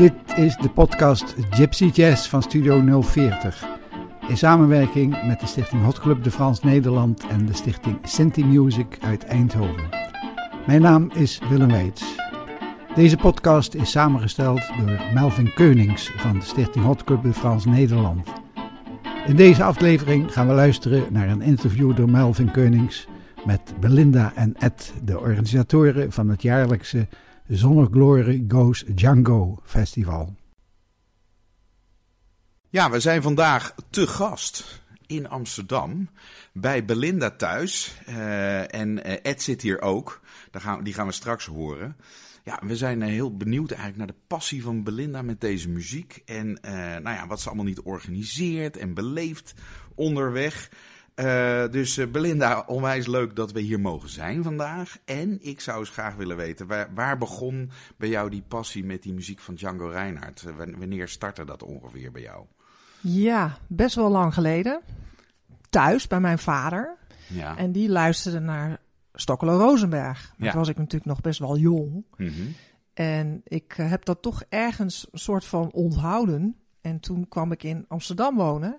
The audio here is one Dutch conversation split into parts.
Dit is de podcast Gypsy Jazz van Studio 040. In samenwerking met de Stichting Hot Club de Frans Nederland en de Stichting Sinti Music uit Eindhoven. Mijn naam is Willem Weits. Deze podcast is samengesteld door Melvin Keunings van de Stichting Hot Club de Frans Nederland. In deze aflevering gaan we luisteren naar een interview door Melvin Keunings met Belinda en Ed, de organisatoren van het jaarlijkse Zonneglory Goes Django Festival. Ja, we zijn vandaag te gast in Amsterdam bij Belinda thuis. Uh, en uh, Ed zit hier ook. Daar gaan, die gaan we straks horen. Ja, we zijn uh, heel benieuwd eigenlijk naar de passie van Belinda met deze muziek. En nou ja, wat ze allemaal niet organiseert en beleeft onderweg. Uh, dus uh, Belinda, onwijs leuk dat we hier mogen zijn vandaag. En ik zou eens graag willen weten, waar, waar begon bij jou die passie met die muziek van Django Reinhardt? Uh, wanneer startte dat ongeveer bij jou? Ja, best wel lang geleden. Thuis bij mijn vader. Ja. En die luisterde naar Stokkelo Rosenberg. Ja. was ik natuurlijk nog best wel jong. Mm -hmm. En ik heb dat toch ergens een soort van onthouden. En toen kwam ik in Amsterdam wonen.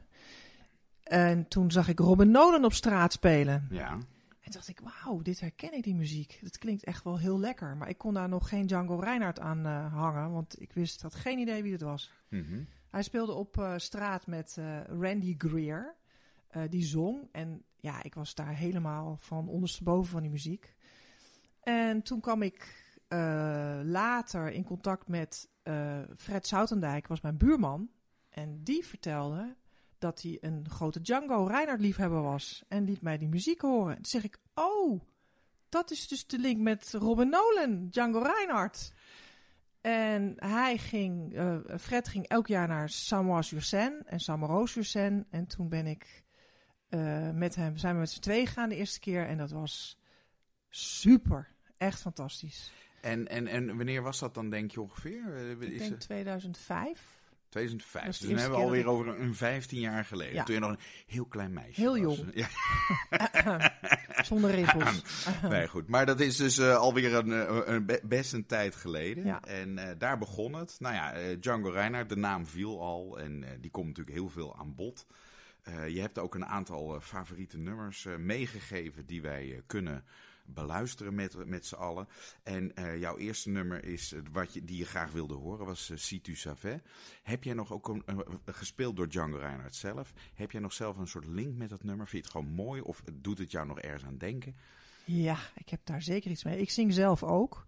En toen zag ik Robin Nolan op straat spelen. Ja. En dacht ik, wauw, dit herken ik, die muziek. Het klinkt echt wel heel lekker. Maar ik kon daar nog geen Django Reinhardt aan uh, hangen, want ik wist, had geen idee wie het was. Mm -hmm. Hij speelde op uh, straat met uh, Randy Greer, die zong. En ja, ik was daar helemaal van ondersteboven van die muziek. En toen kwam ik later in contact met Fred Soutendijk, was mijn buurman. En die vertelde dat hij een grote Django Reinhardt liefhebber was. En liet mij die muziek horen. Toen zeg ik, oh, dat is dus de link met Robin Nolan, Django Reinhardt. En hij ging, uh, Fred ging elk jaar naar Samoa-sur-Seine en Samaros-sur-Seine. En toen ben ik uh, met hem, zijn we met z'n twee gegaan de eerste keer. En dat was super, echt fantastisch. En, en, en wanneer was dat dan, denk je ongeveer? Ik denk 2005. 2005. Dus dan hebben we alweer over een 15 jaar geleden. Ja. Toen je nog een heel klein meisje Heel was. jong. Ja. Zonder rimpels. nee, goed. Maar dat is dus uh, alweer een, een, best een tijd geleden. Ja. En uh, daar begon het. Nou ja, uh, Django Reinhardt, de naam viel al. En die komt natuurlijk heel veel aan bod. je hebt ook een aantal favoriete nummers meegegeven die wij kunnen beluisteren met, met z'n allen. En uh, jouw eerste nummer is, wat je, die je graag wilde horen, was uh, Si tu savais. Heb jij nog ook een, gespeeld door Django Reinhardt zelf? Heb jij nog zelf een soort link met dat nummer? Vind je het gewoon mooi of doet het jou nog ergens aan denken? Ja, ik heb daar zeker iets mee. Ik zing zelf ook.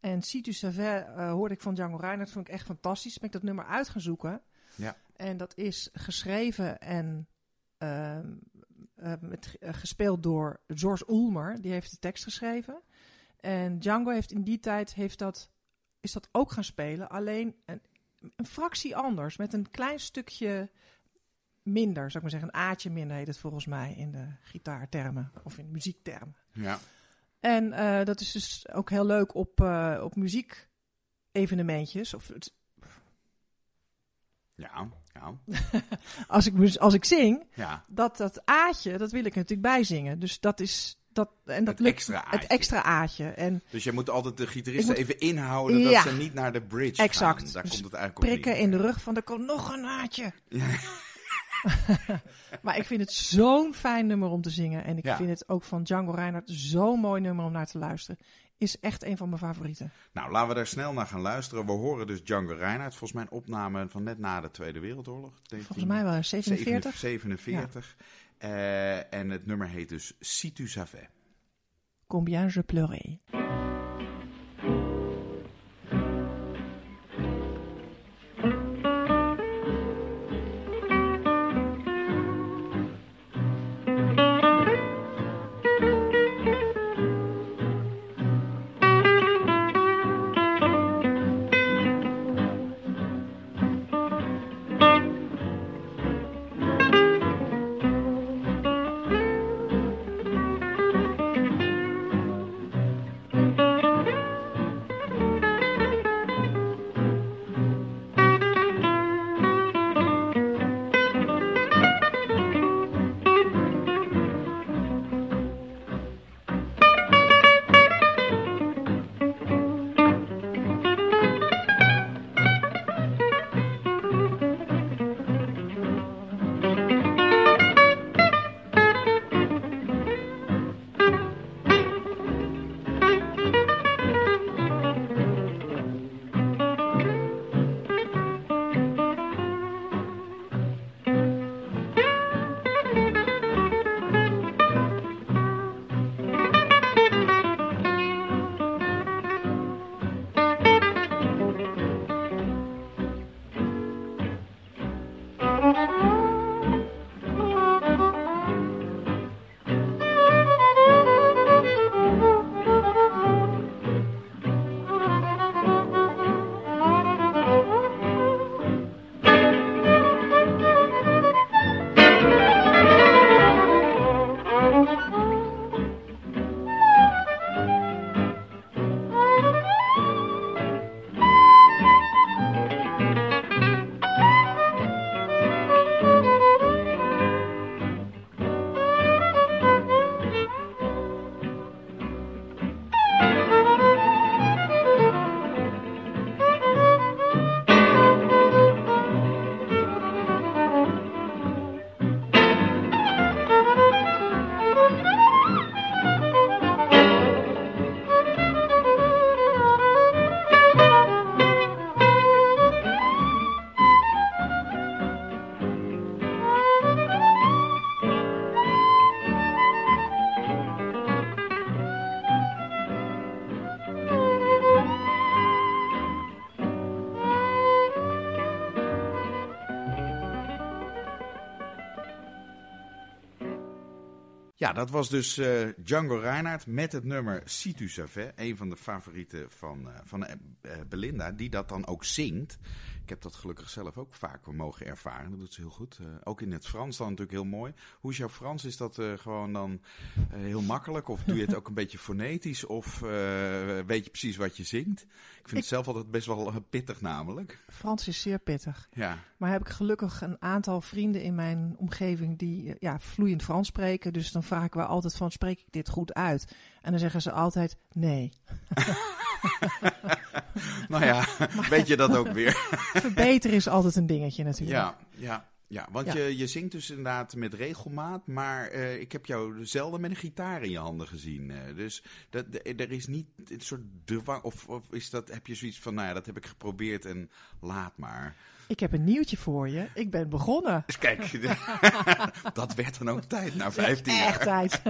En Si tu savais hoorde ik van Django Reinhardt, vond ik echt fantastisch. Ben ik dat nummer uit gaan zoeken. Ja. En dat is geschreven en ehm, uh, met, uh, gespeeld door George Ulmer, die heeft de tekst geschreven. En Django heeft in die tijd heeft dat, is dat ook gaan spelen, alleen een, een fractie anders, met een klein stukje minder, zou ik maar zeggen. Een aatje minder heet het volgens mij in de gitaartermen of in muziektermen. Ja. En uh, dat is dus ook heel leuk op, op muziekevenementjes. Of het, ja, ja. als, ik, als ik zing, ja. dat, dat aatje, dat wil ik natuurlijk bijzingen. Dus dat is... Dat, en dat het lukt, extra aatje. Het extra aatje. En dus je moet altijd de gitaristen moet, even inhouden ja, dat ze niet naar de bridge exact. gaan. Daar dus komt het eigenlijk prikken op in de rug van, er komt nog een aatje. Ja. maar ik vind het zo'n fijn nummer om te zingen. En ik ja. vind het ook van Django Reinhardt zo'n mooi nummer om naar te luisteren. Is echt een van mijn favorieten. Nou, laten we daar snel naar gaan luisteren. We horen dus Django Reinhardt. Volgens mij een opname van net na de Tweede Wereldoorlog. Volgens mij wel 47. 47. Ja. Uh, en het nummer heet dus Si tu savais. Combien je pleurais. Dat was dus uh, Django Reinhardt met het nummer Si tu savais. Een van de favorieten van, uh, van uh, Belinda, die dat dan ook zingt. Ik heb dat gelukkig zelf ook vaak mogen ervaren. Dat doet ze heel goed. ook in het Frans dan natuurlijk heel mooi. Hoe is jouw Frans? Is dat gewoon dan heel makkelijk? Of doe je het ook een beetje fonetisch? Of weet je precies wat je zingt? Ik vind het zelf altijd best wel pittig namelijk. Frans is zeer pittig. Ja. Maar heb ik gelukkig een aantal vrienden in mijn omgeving die ja, vloeiend Frans spreken. Dus dan vraag ik wel altijd van, spreek ik dit goed uit? En dan zeggen ze altijd, nee. nou ja, weet je dat ook weer. Verbeteren is altijd een dingetje natuurlijk. Ja, ja. Ja, want Je, je zingt dus inderdaad met regelmaat, maar uh, ik heb jou zelden met een gitaar in je handen gezien. Uh, dus dat, er is niet een soort dwang, of, of is dat, heb je zoiets van, nou ja, dat heb ik geprobeerd en laat maar. Ik heb een nieuwtje voor je. Ik ben begonnen. Dus kijk, dat werd dan ook tijd na 15 jaar. Echt tijd.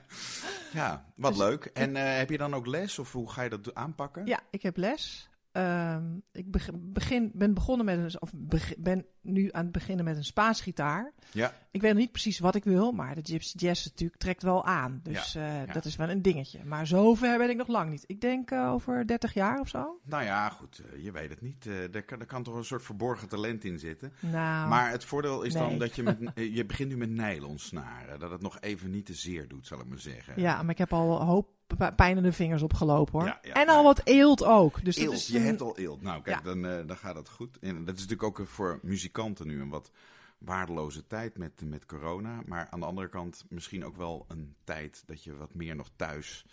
ja, wat dus leuk. En uh, heb je dan ook les of hoe ga je dat aanpakken? Ja, ik heb les. Uh, ik begin, ben begonnen met een, of ben nu aan het beginnen met een Spaans gitaar. Ja. Ik weet nog niet precies wat ik wil, maar de Gypsy Jazz natuurlijk trekt wel aan. Dus ja, uh, dat is wel een dingetje. Maar zover ben ik nog lang niet. Ik denk uh, over 30 jaar of zo. Nou ja, goed, uh, je weet het niet. er, kan, er kan toch een soort verborgen talent in zitten. Nou, maar het voordeel is nee. dan dat je met, je begint nu met nylonsnaren. Dat het nog even niet te zeer doet, zal ik maar zeggen. Ja, maar ik heb al een hoop pijn in de vingers opgelopen hoor. Ja, ja, en al wat eelt ook. Dus eelt, dat is je hebt al eelt. Nou kijk, dan, dan gaat het goed. En dat is natuurlijk ook voor muzikanten nu een wat waardeloze tijd met, met corona. Maar aan de andere kant misschien ook wel een tijd dat je wat meer nog thuis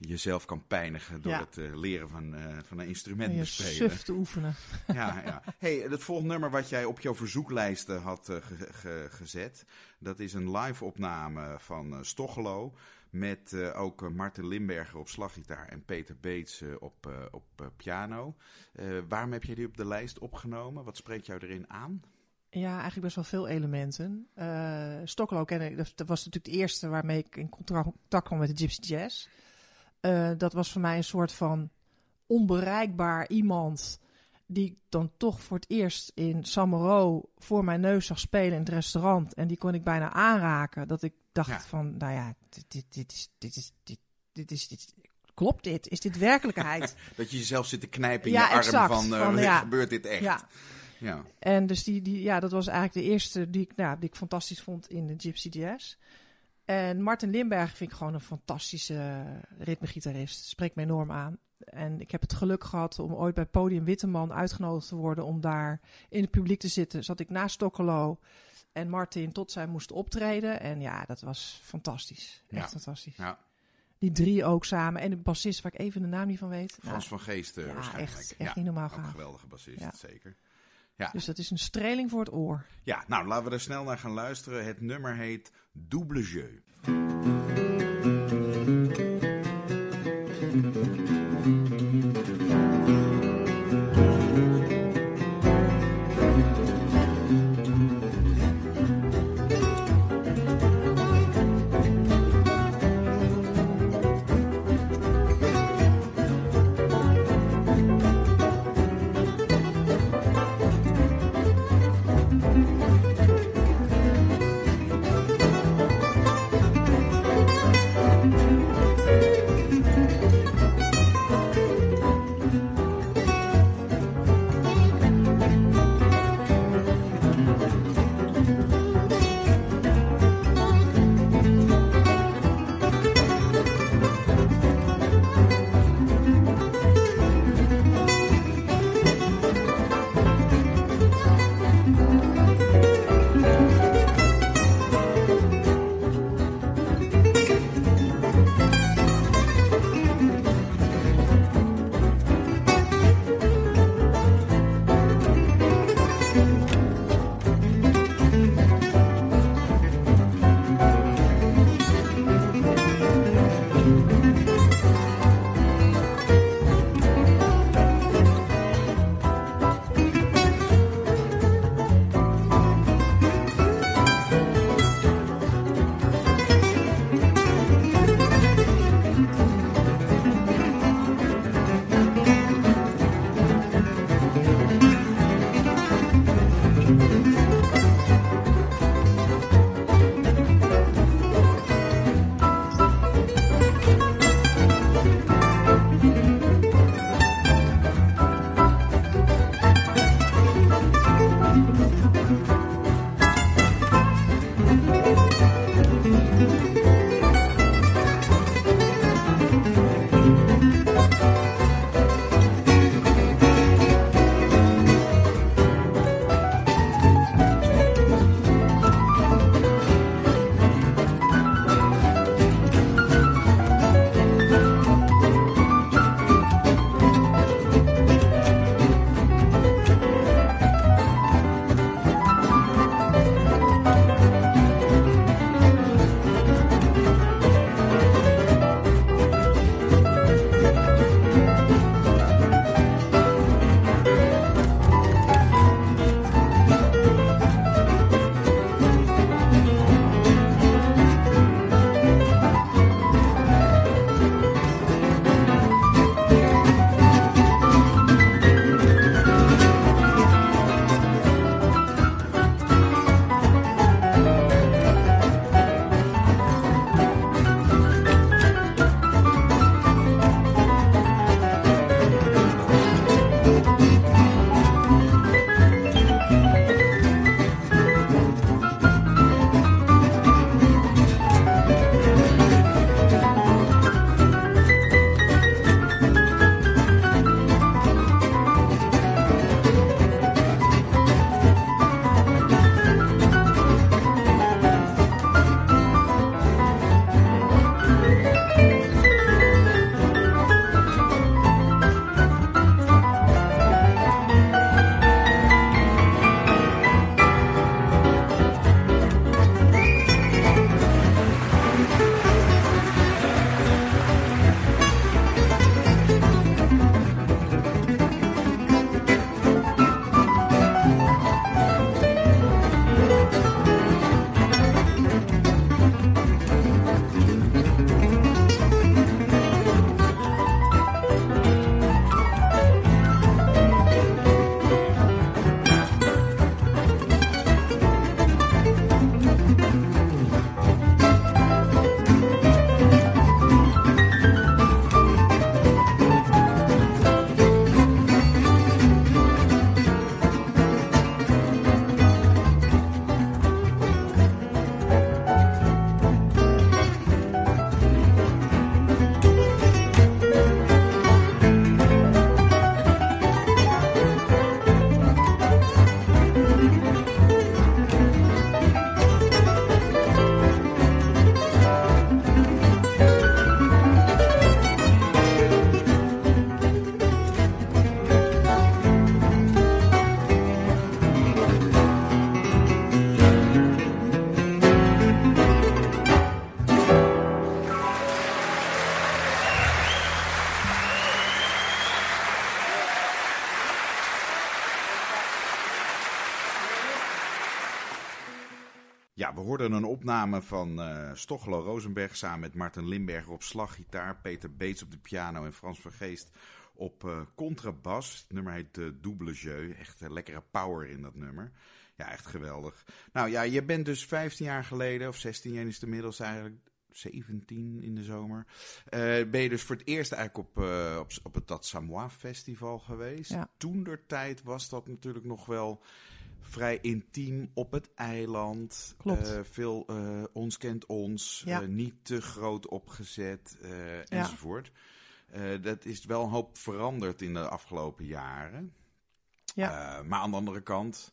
jezelf kan pijnigen door ja. het uh, leren van, uh, van een instrument bespelen. suf te oefenen. Ja, ja. Hey, het volgende nummer wat jij op jouw verzoeklijsten had uh, ge ge gezet, dat is een live opname van Stochelo. Met ook Martin Limberger op slaggitaar en Peter Beets op, op piano. waarom heb jij die op de lijst opgenomen? Wat spreekt jou erin aan? Ja, eigenlijk best wel veel elementen. Uh, Stockelo ken ik, dat, was natuurlijk het eerste waarmee ik in contact kwam met de Gypsy Jazz. Dat was voor mij een soort van onbereikbaar iemand die ik dan toch voor het eerst in Samaro voor mijn neus zag spelen in het restaurant. En die kon ik bijna aanraken. Dat ik dacht ja. van, nou ja, dit, dit, dit, is, dit, is, dit, dit is, dit, klopt dit? Is dit werkelijkheid? dat je jezelf zit te knijpen in ja, je exact. arm van, uh, van ja. gebeurt dit echt? Ja. Ja. En dus die, die, ja, dat was eigenlijk de eerste die ik, nou, die ik fantastisch vond in de Gypsy Jazz. En Martin Limberg vind ik gewoon een fantastische ritmegitarist. Spreekt me enorm aan. En ik heb het geluk gehad om ooit bij Podium Witteman uitgenodigd te worden om daar in het publiek te zitten. Zat ik naast Stokkelo en Martin tot zij moesten optreden. En ja, dat was fantastisch. Echt ja. fantastisch. Ja. Die drie ook samen. En de bassist waar ik even de naam niet van weet. Frans van Geest uh, ja, waarschijnlijk. Echt, echt niet normaal gaaf. Een geweldige bassist, zeker. Ja. Dus dat is een streling voor het oor. ja, nou laten we er snel naar gaan luisteren. Het nummer heet Double Jeu. Opname van uh, Stochelo Rosenberg samen met Martin Limberger op slaggitaar, Peter Beets op de piano en Frans Vergeest op uh, contrabas. Het nummer heet uh, Double Jeu. Echt een lekkere power in dat nummer. Ja, echt geweldig. Nou ja, je bent dus 15 jaar geleden, of 16 jaar is het inmiddels eigenlijk, 17 in de zomer. Uh, ben je dus voor het eerst eigenlijk op, uh, op, op het Dat Samoa Festival geweest. Ja. Toen der tijd was dat natuurlijk nog wel vrij intiem op het eiland. Klopt. Uh, veel ons kent ons. Ja. niet te groot opgezet enzovoort. dat is wel een hoop veranderd in de afgelopen jaren. Ja. maar aan de andere kant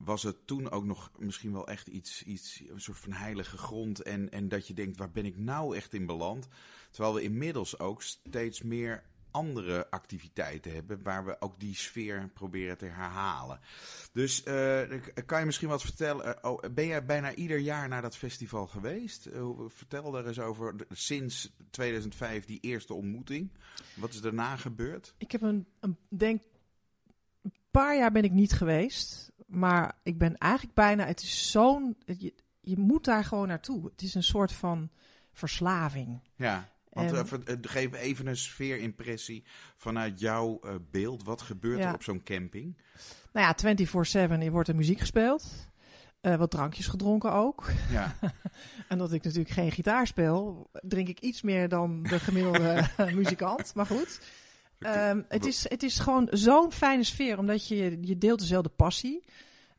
was het toen ook nog misschien wel echt iets, iets een soort van heilige grond. En, en dat je denkt, waar ben ik nou echt in beland? Terwijl we inmiddels ook steeds meer andere activiteiten hebben waar we ook die sfeer proberen te herhalen. Dus uh, kan je misschien wat vertellen? Oh, ben jij bijna ieder jaar naar dat festival geweest? Uh, vertel daar eens over sinds 2005 die eerste ontmoeting. Wat is daarna gebeurd? Ik heb een, een denk een paar jaar ben ik niet geweest, maar ik ben eigenlijk bijna. Het is zo'n. Je, je moet daar gewoon naartoe. Het is een soort van verslaving. Ja. Want uh, geef even een sfeerimpressie vanuit jouw uh, beeld. Wat gebeurt Ja. er op zo'n camping? Nou ja, 24/7 wordt er muziek gespeeld. Eh, wat drankjes gedronken ook. Ja, En dat ik natuurlijk geen gitaar speel, drink ik iets meer dan de gemiddelde muzikant. Maar goed. Ehm, het, is, het is gewoon zo'n fijne sfeer, omdat je, je deelt dezelfde passie.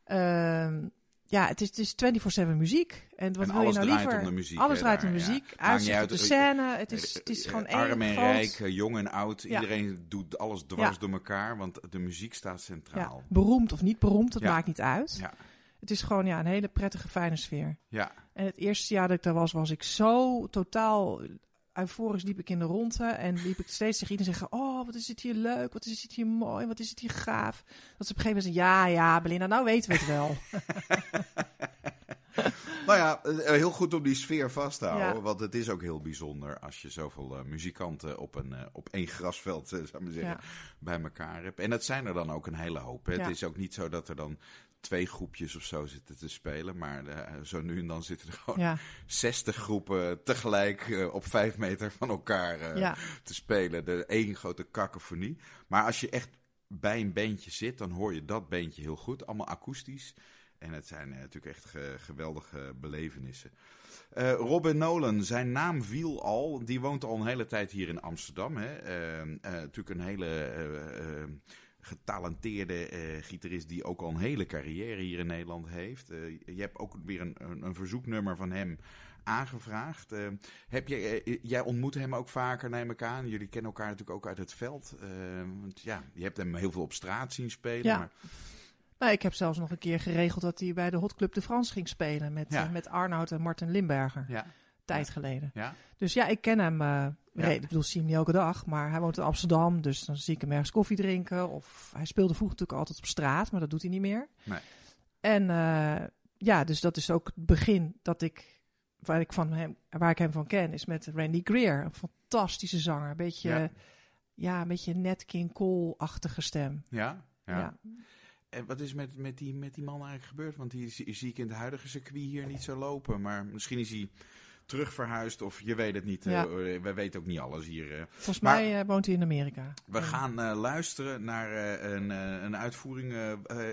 Ehm, ja, het is, het is 24-7 muziek. En wat En wil je alles nou draait liever? om de muziek, Alles draait om daar, ja. muziek. Uitzicht niet op de uit, scène. Het is, het is Eh, gewoon eh, één Arm en groot- rijk, eh, jong en oud. Ja. Iedereen doet alles dwars Ja. door elkaar, want de muziek staat Ja, centraal. beroemd of niet beroemd, dat Ja. maakt niet uit. Ja. Het is gewoon ja, een hele prettige, fijne sfeer. Ja, En het eerste jaar dat ik daar was, was ik zo totaal euforisch liep ik in de ronde. En liep ik steeds tegen iedereen zeggen, oh, wat is het hier leuk, wat is het hier mooi, wat is het hier gaaf. Dat ze op een gegeven moment zeggen, ja, ja, Belinda, nou weten we het wel. Nou ja, eh, heel goed om die sfeer vast te houden. Ja. Want het is ook heel bijzonder als je zoveel eh, muzikanten op, een, eh, op één grasveld eh, zou maar zeggen, Ja. bij elkaar hebt. En dat zijn er dan ook een hele hoop. Hè. Ja. Het is ook niet zo dat er dan twee groepjes of zo zitten te spelen. Maar eh, zo nu en dan zitten er gewoon ja, 60 groepen tegelijk eh, op vijf meter van elkaar eh, ja, te spelen. De één grote kakofonie. Maar als je echt bij een bandje zit, dan hoor je dat bandje heel goed. Allemaal akoestisch. En het zijn natuurlijk echt ge- geweldige belevenissen. Eh, Robin Nolan, zijn naam viel al. Die woont al een hele tijd hier in Amsterdam. Hè. Eh, eh, natuurlijk een hele getalenteerde eh, gitarist die ook al een hele carrière hier in Nederland heeft. Eh, je hebt ook weer een, een, een verzoeknummer van hem aangevraagd. Eh, heb eh, jij ontmoet hem ook vaker, neem ik aan. Jullie kennen elkaar natuurlijk ook uit het veld. Want ja, je hebt hem heel veel op straat zien spelen. Ja. Maar, Nou, ik heb zelfs nog een keer geregeld dat hij bij de Hot Club de France ging spelen met, Ja. met Arnoud en Martin Limberger, ja, tijd geleden. ja, Dus ja, ik ken hem. Ja. nee, ik bedoel, zie hem niet elke dag, maar hij woont in Amsterdam, dus dan zie ik hem ergens koffie drinken. Of hij speelde vroeger natuurlijk altijd op straat, maar dat doet hij niet meer. Nee. En eh, ja, dus dat is ook het begin dat ik, waar ik, van hem, waar ik hem van ken, is met Randy Greer. Een fantastische zanger. Een beetje, Ja. ja, een beetje Nat King Cole-achtige stem. ja, ja. Ja. En wat is met, met, die, met die man eigenlijk gebeurd? Want die zie, zie ik in het huidige circuit hier niet zo lopen. Maar misschien is hij terug verhuisd of je weet het niet. Ja. Eh, wij weten ook niet alles hier. eh. Volgens Maar- mij eh, woont hij in Amerika. We gaan luisteren naar een, een uitvoering.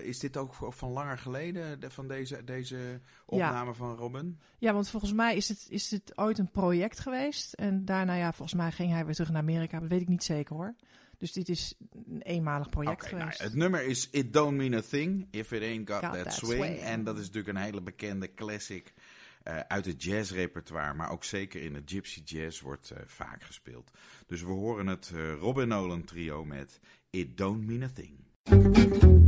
is dit ook van langer geleden, de- van deze, deze opname van Robin? Ja, want volgens mij is het, is het ooit een project geweest. En daarna, ja, volgens mij ging hij weer terug naar Amerika. Dat weet ik niet zeker hoor. Dus dit is een eenmalig project nou, geweest. het nummer is It Don't Mean a Thing If It Ain't Got, Got that, That swing. Swing. En dat is natuurlijk een hele bekende classic eh, uit het jazzrepertoire. Maar ook zeker in het gypsy jazz wordt eh, vaak gespeeld. Dus we horen het eh, Robin Nolan trio met It Don't Mean a Thing.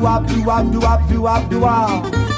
do up, do up, do up, do up, do up.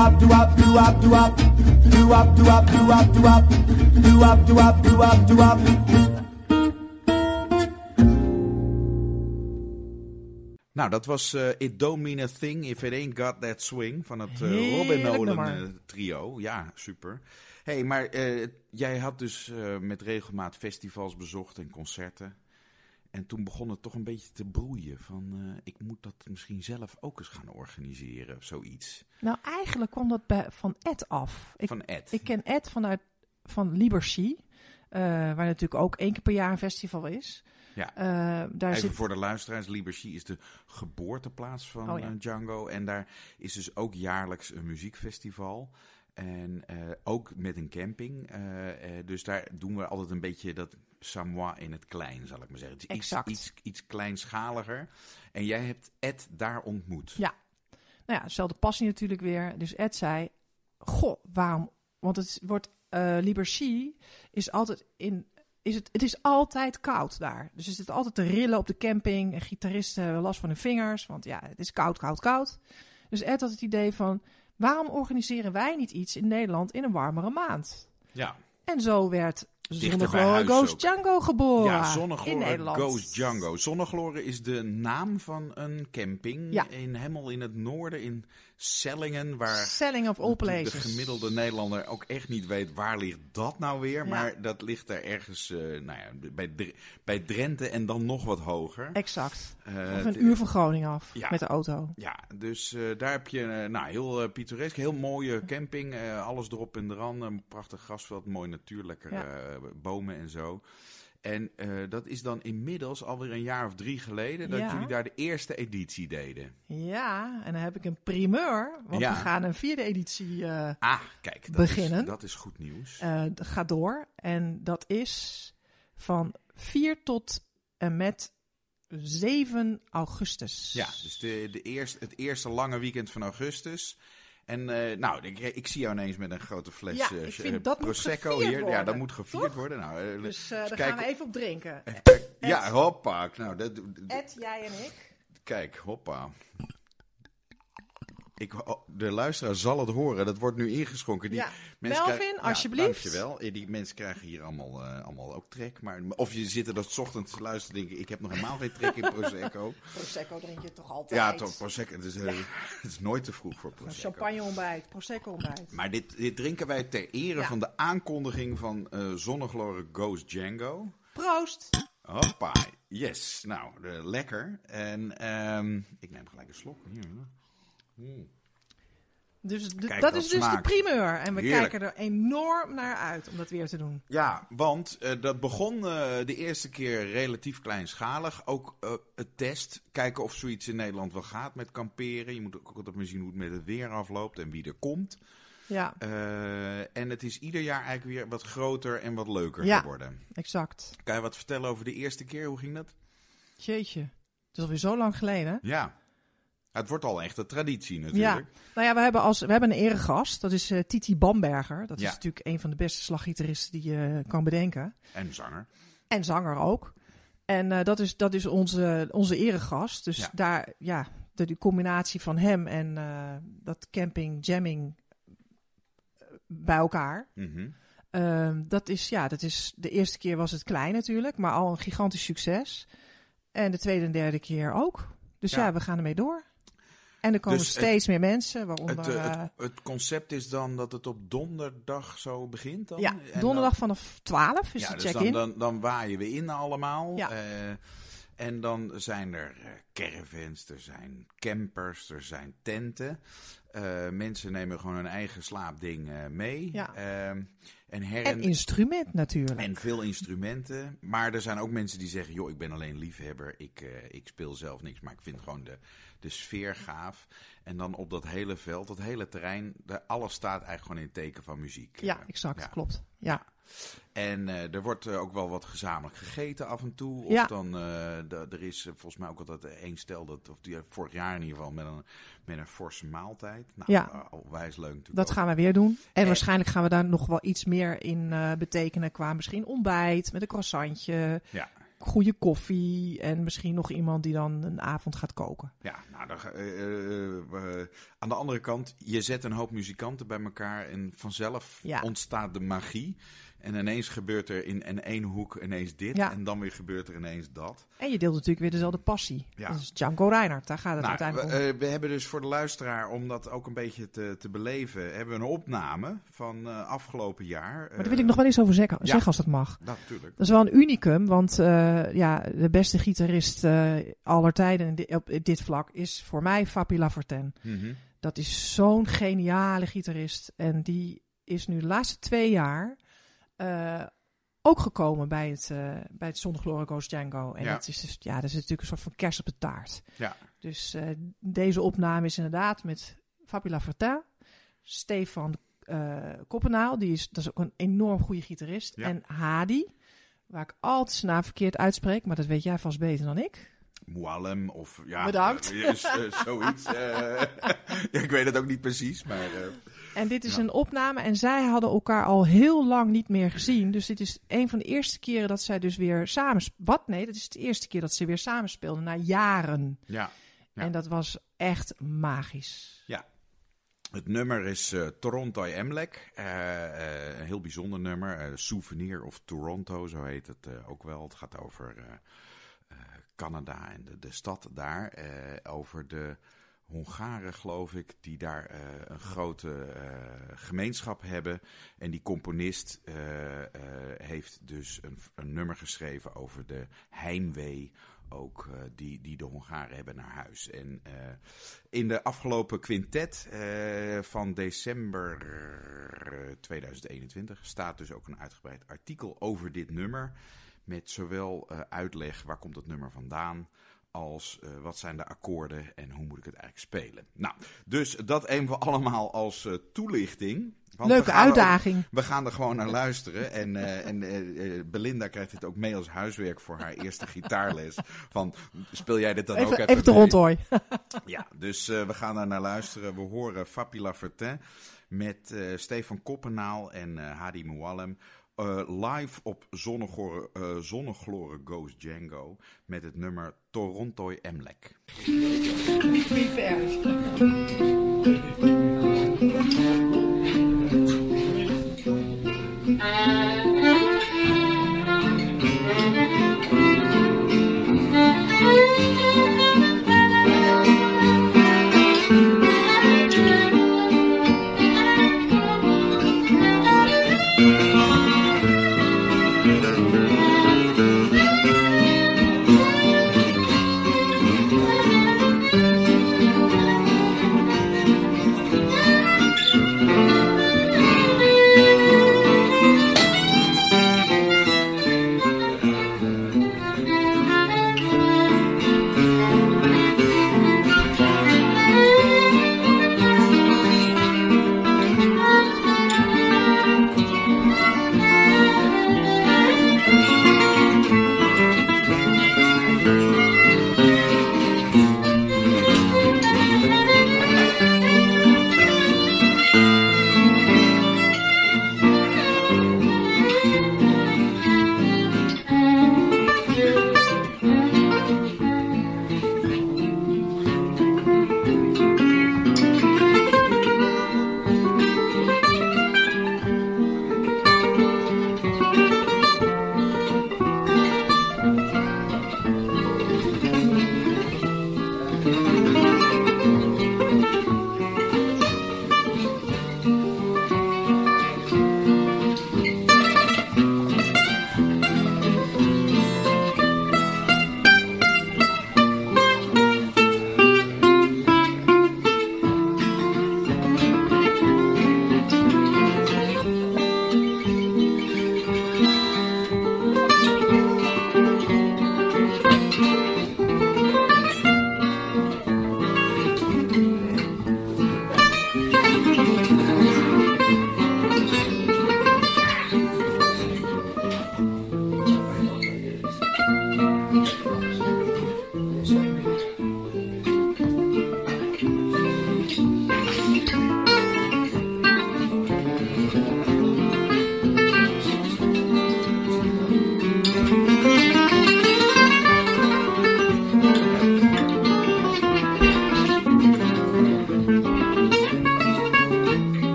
Do do do do do do wop, do wop, do wop, do wop, do wop, do wop. Nou, dat was eh, It Don't Mean a Thing If It Ain't Got That Swing van het Heerlijk Robin Nolan eh, trio. Ja, super. hey, maar jij had dus met regelmaat festivals bezocht en concerten. En toen begon het toch een beetje te broeien van eh, ik moet dat misschien zelf ook eens gaan organiseren of zoiets. Nou, eigenlijk kwam dat bij, van Ed af. Ik, Van Ed. ik ken Ed vanuit van Liberty, eh, waar natuurlijk ook één keer per jaar een festival is. Ja. Eh, daar Even zit voor de luisteraars, Liberty is de geboorteplaats van Oh ja. Django. En daar is dus ook jaarlijks een muziekfestival. En ook met een camping. Dus daar doen we altijd een beetje dat Samoa in het klein, zal ik maar zeggen. Het is iets, Exact. iets, iets kleinschaliger. En jij hebt Ed daar ontmoet. Ja. Nou ja, dezelfde passie natuurlijk weer. Dus Ed zei, goh, waarom? Want het wordt, eh Liberty is altijd in, is het, het is altijd koud daar. Dus er zit altijd te rillen op de camping. En gitaristen hebben last van hun vingers, want ja, het is koud, koud, koud. Dus Ed had het idee van, waarom organiseren wij niet iets in Nederland in een warmere maand? Ja, En zo werd Zonnegloren Ghost ook. Django geboren ja in Zonnegloren Nederland. Ghost Django. Zonnegloren is de naam van een camping Ja. in helemaal in het noorden, in Sellingen, waar Selling of all de gemiddelde Nederlander ook echt niet weet waar ligt dat nou weer. Ja. Maar dat ligt daar ergens eh, nou ja, bij, bij Drenthe en dan nog wat hoger. Exact. Eh, Of een uur van Groningen af Ja. met de auto. Ja, dus eh, daar heb je nou, heel pittoresk, heel mooie camping. alles erop en eraan. Een prachtig grasveld, mooi natuur, lekker bomen en zo. En eh, dat is dan inmiddels alweer een jaar of drie geleden dat Ja. jullie daar de eerste editie deden. Ja, en dan heb ik een primeur. Want Ja. we gaan een vierde editie eh Ah, kijk, dat, Beginnen. Is, dat is goed nieuws. eh, dat gaat door. En dat is van 4 tot en met 7 augustus. Ja, dus de, de eerste, het eerste lange weekend van augustus. En eh, nou, ik, ik zie jou ineens met een grote fles Ja, eh, ik vind eh, dat Prosecco hier. Ja, dat moet gevierd toch? worden. Nou, Dus daar gaan we even op drinken. Ja, hoppa. Nou, dat, Ed, jij en ik. kijk, hoppa. Ik, de luisteraar zal het horen. Dat wordt nu ingeschonken. Die Ja. Melvin, krijgen- alsjeblieft. dankjewel. Eh, Die mensen krijgen hier allemaal, eh, allemaal ook trek. Maar, of je zit er dat 's ochtends te luisteren en denken... ik heb nog helemaal geen trek in Prosecco. Prosecco drink je toch altijd? ja, toch, Prosecco. Het is, eh, het is nooit te vroeg voor Prosecco. champagne ontbijt, Prosecco ontbijt. Maar dit, dit drinken wij ter ere Ja. van de aankondiging van eh Zonnegloren Ghost Django. Proost! Hoppa, yes. Nou, lekker. En ehm, ik neem gelijk een slok. Hier. Mm. Dus Kijk, dat is dus de primeur. En we Heerlijk. kijken er enorm naar uit om dat weer te doen. Ja, want eh, dat begon eh, de eerste keer relatief kleinschalig. Ook eh, het test. Kijken of zoiets in Nederland wel gaat met kamperen. Je moet ook altijd maar zien hoe het met het weer afloopt en wie er komt. Ja, Eh, en het is ieder jaar eigenlijk weer wat groter en wat leuker Ja. geworden. exact. Kan je wat vertellen over de eerste keer? Hoe ging dat? Jeetje. Het is alweer zo lang geleden. Ja. Het wordt al echt een traditie natuurlijk. Nou ja, we hebben, als, we hebben een eregast. Dat is eh, Titi Bamberger. Dat Ja. is natuurlijk een van de beste slaggitaristen die je kan bedenken. En zanger. En zanger ook. En eh, dat is, dat is onze, onze eregast. Dus Ja. daar, ja, de, die combinatie van hem en eh, dat camping jamming bij elkaar. Mhm. Ehm, dat is, ja, dat is, de eerste keer was het klein natuurlijk, maar al een gigantisch succes. En de tweede en derde keer ook. Dus ja, Ja. we gaan ermee door. En er komen Dus het- steeds meer mensen, waaronder... Het, eh, eh, het, het concept is dan dat het op donderdag zo begint dan? ja, En dan- donderdag vanaf 12 is ja, de dus check-in. dan, dan, dan waaien we in allemaal. Ja. eh, en dan zijn er caravans, er zijn campers, er zijn tenten. Mensen nemen gewoon hun eigen slaapding mee. Ja. Ehm, en her en instrument natuurlijk. en veel instrumenten. Maar er zijn ook mensen die zeggen: joh, ik ben alleen liefhebber. Ik, ik speel zelf niks. Maar ik vind gewoon de, de sfeer gaaf. En dan op dat hele veld, dat hele terrein. Alles staat eigenlijk gewoon in het teken van muziek. ja, Eh, exact, ja. klopt. Ja. En eh, er wordt eh, ook wel wat gezamenlijk gegeten af en toe. Of Ja. dan, er is volgens mij ook altijd één stel, dat, of die, vorig jaar in ieder geval, met een, met een forse maaltijd. Nou, Ja. onwijs leuk natuurlijk Dat ook. gaan we weer doen. En En- waarschijnlijk gaan we daar nog wel iets meer in betekenen qua misschien ontbijt met een croissantje, Ja. Goede koffie en misschien nog iemand die dan een avond gaat koken. Ja, nou, eh, eh, eh, aan de andere kant, je zet een hoop muzikanten bij elkaar en vanzelf Ja. ontstaat de magie. En ineens gebeurt er in, in één hoek ineens dit Ja. en dan weer gebeurt er ineens dat. En je deelt natuurlijk weer dezelfde passie. Ja. Dat is Django Reinhardt, daar gaat het Nou, uiteindelijk we, om. we hebben dus voor de luisteraar, om dat ook een beetje te, te beleven, hebben we een opname van afgelopen jaar. maar daar wil ik nog wel eens over zeggen, ja. als dat mag. Dat natuurlijk. Dat is wel een unicum, want ja, de beste gitarist aller tijden op dit vlak is voor mij Fabi Laforten. Mhm. Dat is zo'n geniale gitarist. En die is nu de laatste twee jaar eh, ook gekomen bij het, eh bij het Goes Django. En Ja. dat, is dus, ja, dat is natuurlijk een soort van kers op de taart. Ja. Dus eh, deze opname is inderdaad met Fabula Fortin, Stefan Koppenaal, die is, dat is ook een enorm goede gitarist. Ja. En Hadi, waar ik altijd zijn naam verkeerd uitspreek, maar dat weet jij vast beter dan ik. Moalem of ja, Bedankt. eh, is, eh, zoiets. eh. ja, ik weet het ook niet precies, maar En dit is Ja. een opname en zij hadden elkaar al heel lang niet meer gezien. Dus dit is een van de eerste keren dat zij dus weer samen... Wat? Nee, dat is de eerste keer dat ze weer samenspeelden na jaren. ja. Ja. En dat was echt magisch. Het nummer is Toronto Emlek. Een heel bijzonder nummer. Souvenir of Toronto, zo heet het ook wel. Het gaat over Canada en de, de stad daar. Eh, over de Hongaren, geloof ik, die daar eh, een grote eh, gemeenschap hebben. En die componist heeft dus een, een nummer geschreven over de heimwee. Ook die, die de Hongaren hebben naar huis. En in de afgelopen quintet van december eh, 2021 staat dus ook een uitgebreid artikel over dit nummer. Met zowel eh, uitleg waar komt het nummer vandaan. Als eh, wat zijn de akkoorden en hoe moet ik het eigenlijk spelen. Nou, dus dat even allemaal als eh, toelichting. Want Leuke we gaan ook- uitdaging. we gaan er gewoon naar luisteren. En, en Belinda krijgt dit ook mee als huiswerk voor haar eerste gitaarles. Van, speel jij dit dan ook Even, even rondhooi. Ja, dus we gaan daar naar luisteren. We horen Fabi Lafertin met Stefan Koppenaal en Hadi Mouallem. Eh, live op Zonnegloren, eh Zonnegloren Goes Django met het nummer Toronto Emlek.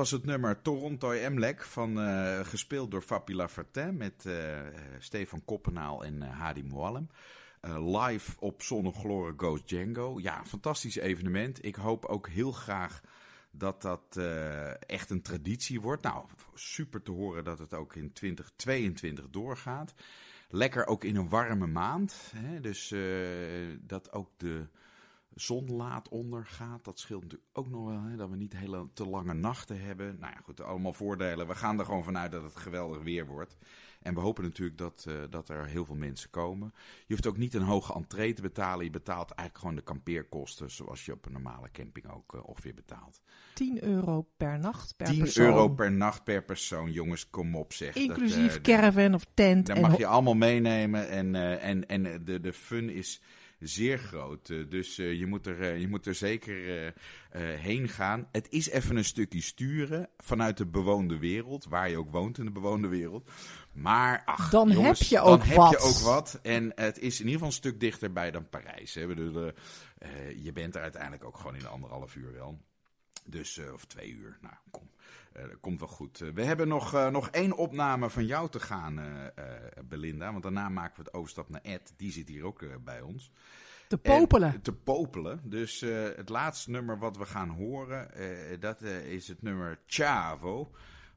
Was het nummer Toronto Emlek, van, eh, gespeeld door Fabi Lafertin met eh, eh, Stefan Koppenaal en uh, Hadi Moallem. live op Zonnegloren Goes Django. Ja, fantastisch evenement. Ik hoop ook heel graag dat dat echt een traditie wordt. Nou, super te horen dat het ook in 2022 doorgaat. Lekker ook in een warme maand. Hè? Dus dat ook de zon laat ondergaat. Dat scheelt natuurlijk ook nog wel, hè, dat we niet hele te lange nachten hebben. Nou ja, goed, allemaal voordelen. We gaan er gewoon vanuit dat het geweldig weer wordt. En we hopen natuurlijk dat, uh, dat er heel veel mensen komen. Je hoeft ook niet een hoge entree te betalen. Je betaalt eigenlijk gewoon de kampeerkosten zoals je op een normale camping ook uh, ongeveer betaalt. 10 euro per nacht per 10 persoon. euro per nacht per persoon. Jongens, kom op zeg. Inclusief dat, uh, caravan of tent. Dat mag je allemaal meenemen. En, en, en de, de fun is zeer groot. dus uh, je, moet er, uh, je moet er zeker heen gaan. Het is even een stukje sturen vanuit de bewoonde wereld, waar je ook woont in de bewoonde wereld. Maar ach, dan jongens, heb je ook dan wat. heb je ook wat. En het is in ieder geval een stuk dichterbij dan Parijs. Hè. Bedoel, je bent er uiteindelijk ook gewoon in anderhalf uur wel. Dus, of twee uur. Nou, kom. Uh, dat komt wel goed. Uh, we hebben nog, uh, nog één opname van jou te gaan, Belinda. Want daarna maken we het overstap naar Ed. Die zit hier ook bij ons. Te popelen. En, te popelen. Dus het laatste nummer wat we gaan horen, dat is het nummer Chavo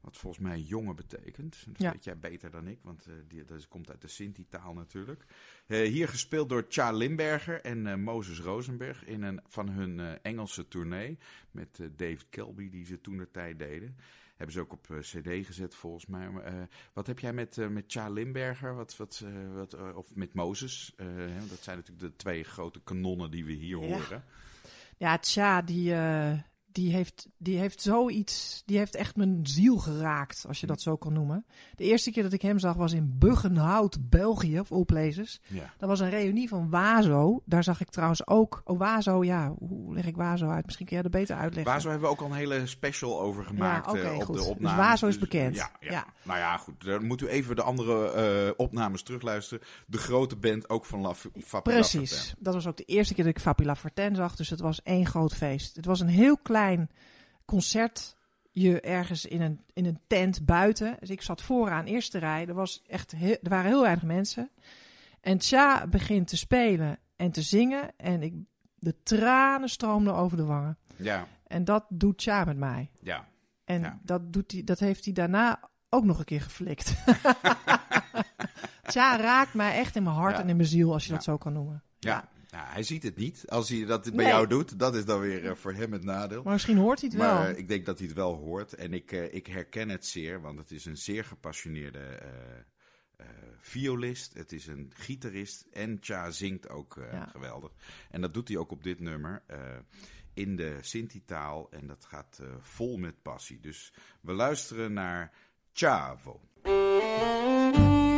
Wat volgens mij jongen betekent. Dat Ja. weet jij beter dan ik, want eh, die, dat komt uit de Sinti-taal natuurlijk. Eh, hier gespeeld door Cha Limberger en eh, Moses Rosenberg in een van hun eh, Engelse tournee. Met David Kelby, die ze toen de tijd deden. Hebben ze ook op CD gezet volgens mij. Wat heb jij met, met Cha Limberger? Wat, wat, wat, of met Moses? Dat zijn natuurlijk de twee grote kanonnen die we hier Ja. horen. Ja, Tja, die, die, heeft, die heeft zoiets. Die heeft echt mijn ziel geraakt, als je dat zo kan noemen. De eerste keer dat ik hem zag was in Buggenhout, België, of places. Ja. Dat was een reunie van Wazo. Daar zag ik trouwens ook. Oh, Wazo, ja. Hoe leg ik Wazo uit? Misschien kun jij dat beter uitleggen. Wazo hebben we ook al een hele special over gemaakt Ja, oké, eh, op goed. de Dus opnames. Wazo is bekend. Ja, ja. Ja. Nou ja, goed. Dan moet u even de andere eh, opnames terugluisteren. De grote band ook van La Precies. Dat was ook de eerste keer dat ik Fabula Fortin zag. Dus het was één groot feest. Het was een heel klein concert. Je ergens in een, in een tent buiten. Dus ik zat vooraan, eerste rij. Er, was echt heel- er waren heel weinig mensen. En Tja begint te spelen en te zingen. En ik, de tranen stroomden over de wangen. Ja, En dat doet Tja met mij. ja. En Ja. dat, doet hij, dat heeft hij daarna ook nog een keer geflikt. Tja raakt mij echt in mijn hart Ja. en in mijn ziel, als je dat zo kan noemen. Ja. Nou, hij ziet het niet. Als hij dat bij Nee. jou doet, dat is dan weer eh, voor hem het nadeel. Maar misschien hoort hij het wel. Maar eh, ik denk dat hij het wel hoort. En ik, eh, ik herken het zeer, want het is een zeer gepassioneerde eh, eh, violist. Het is een gitarist. En Cha zingt ook eh, Ja. geweldig. En dat doet hij ook op dit nummer. eh, in de Sinti-taal. En dat gaat eh, vol met passie. Dus we luisteren naar Chavo. Chavo,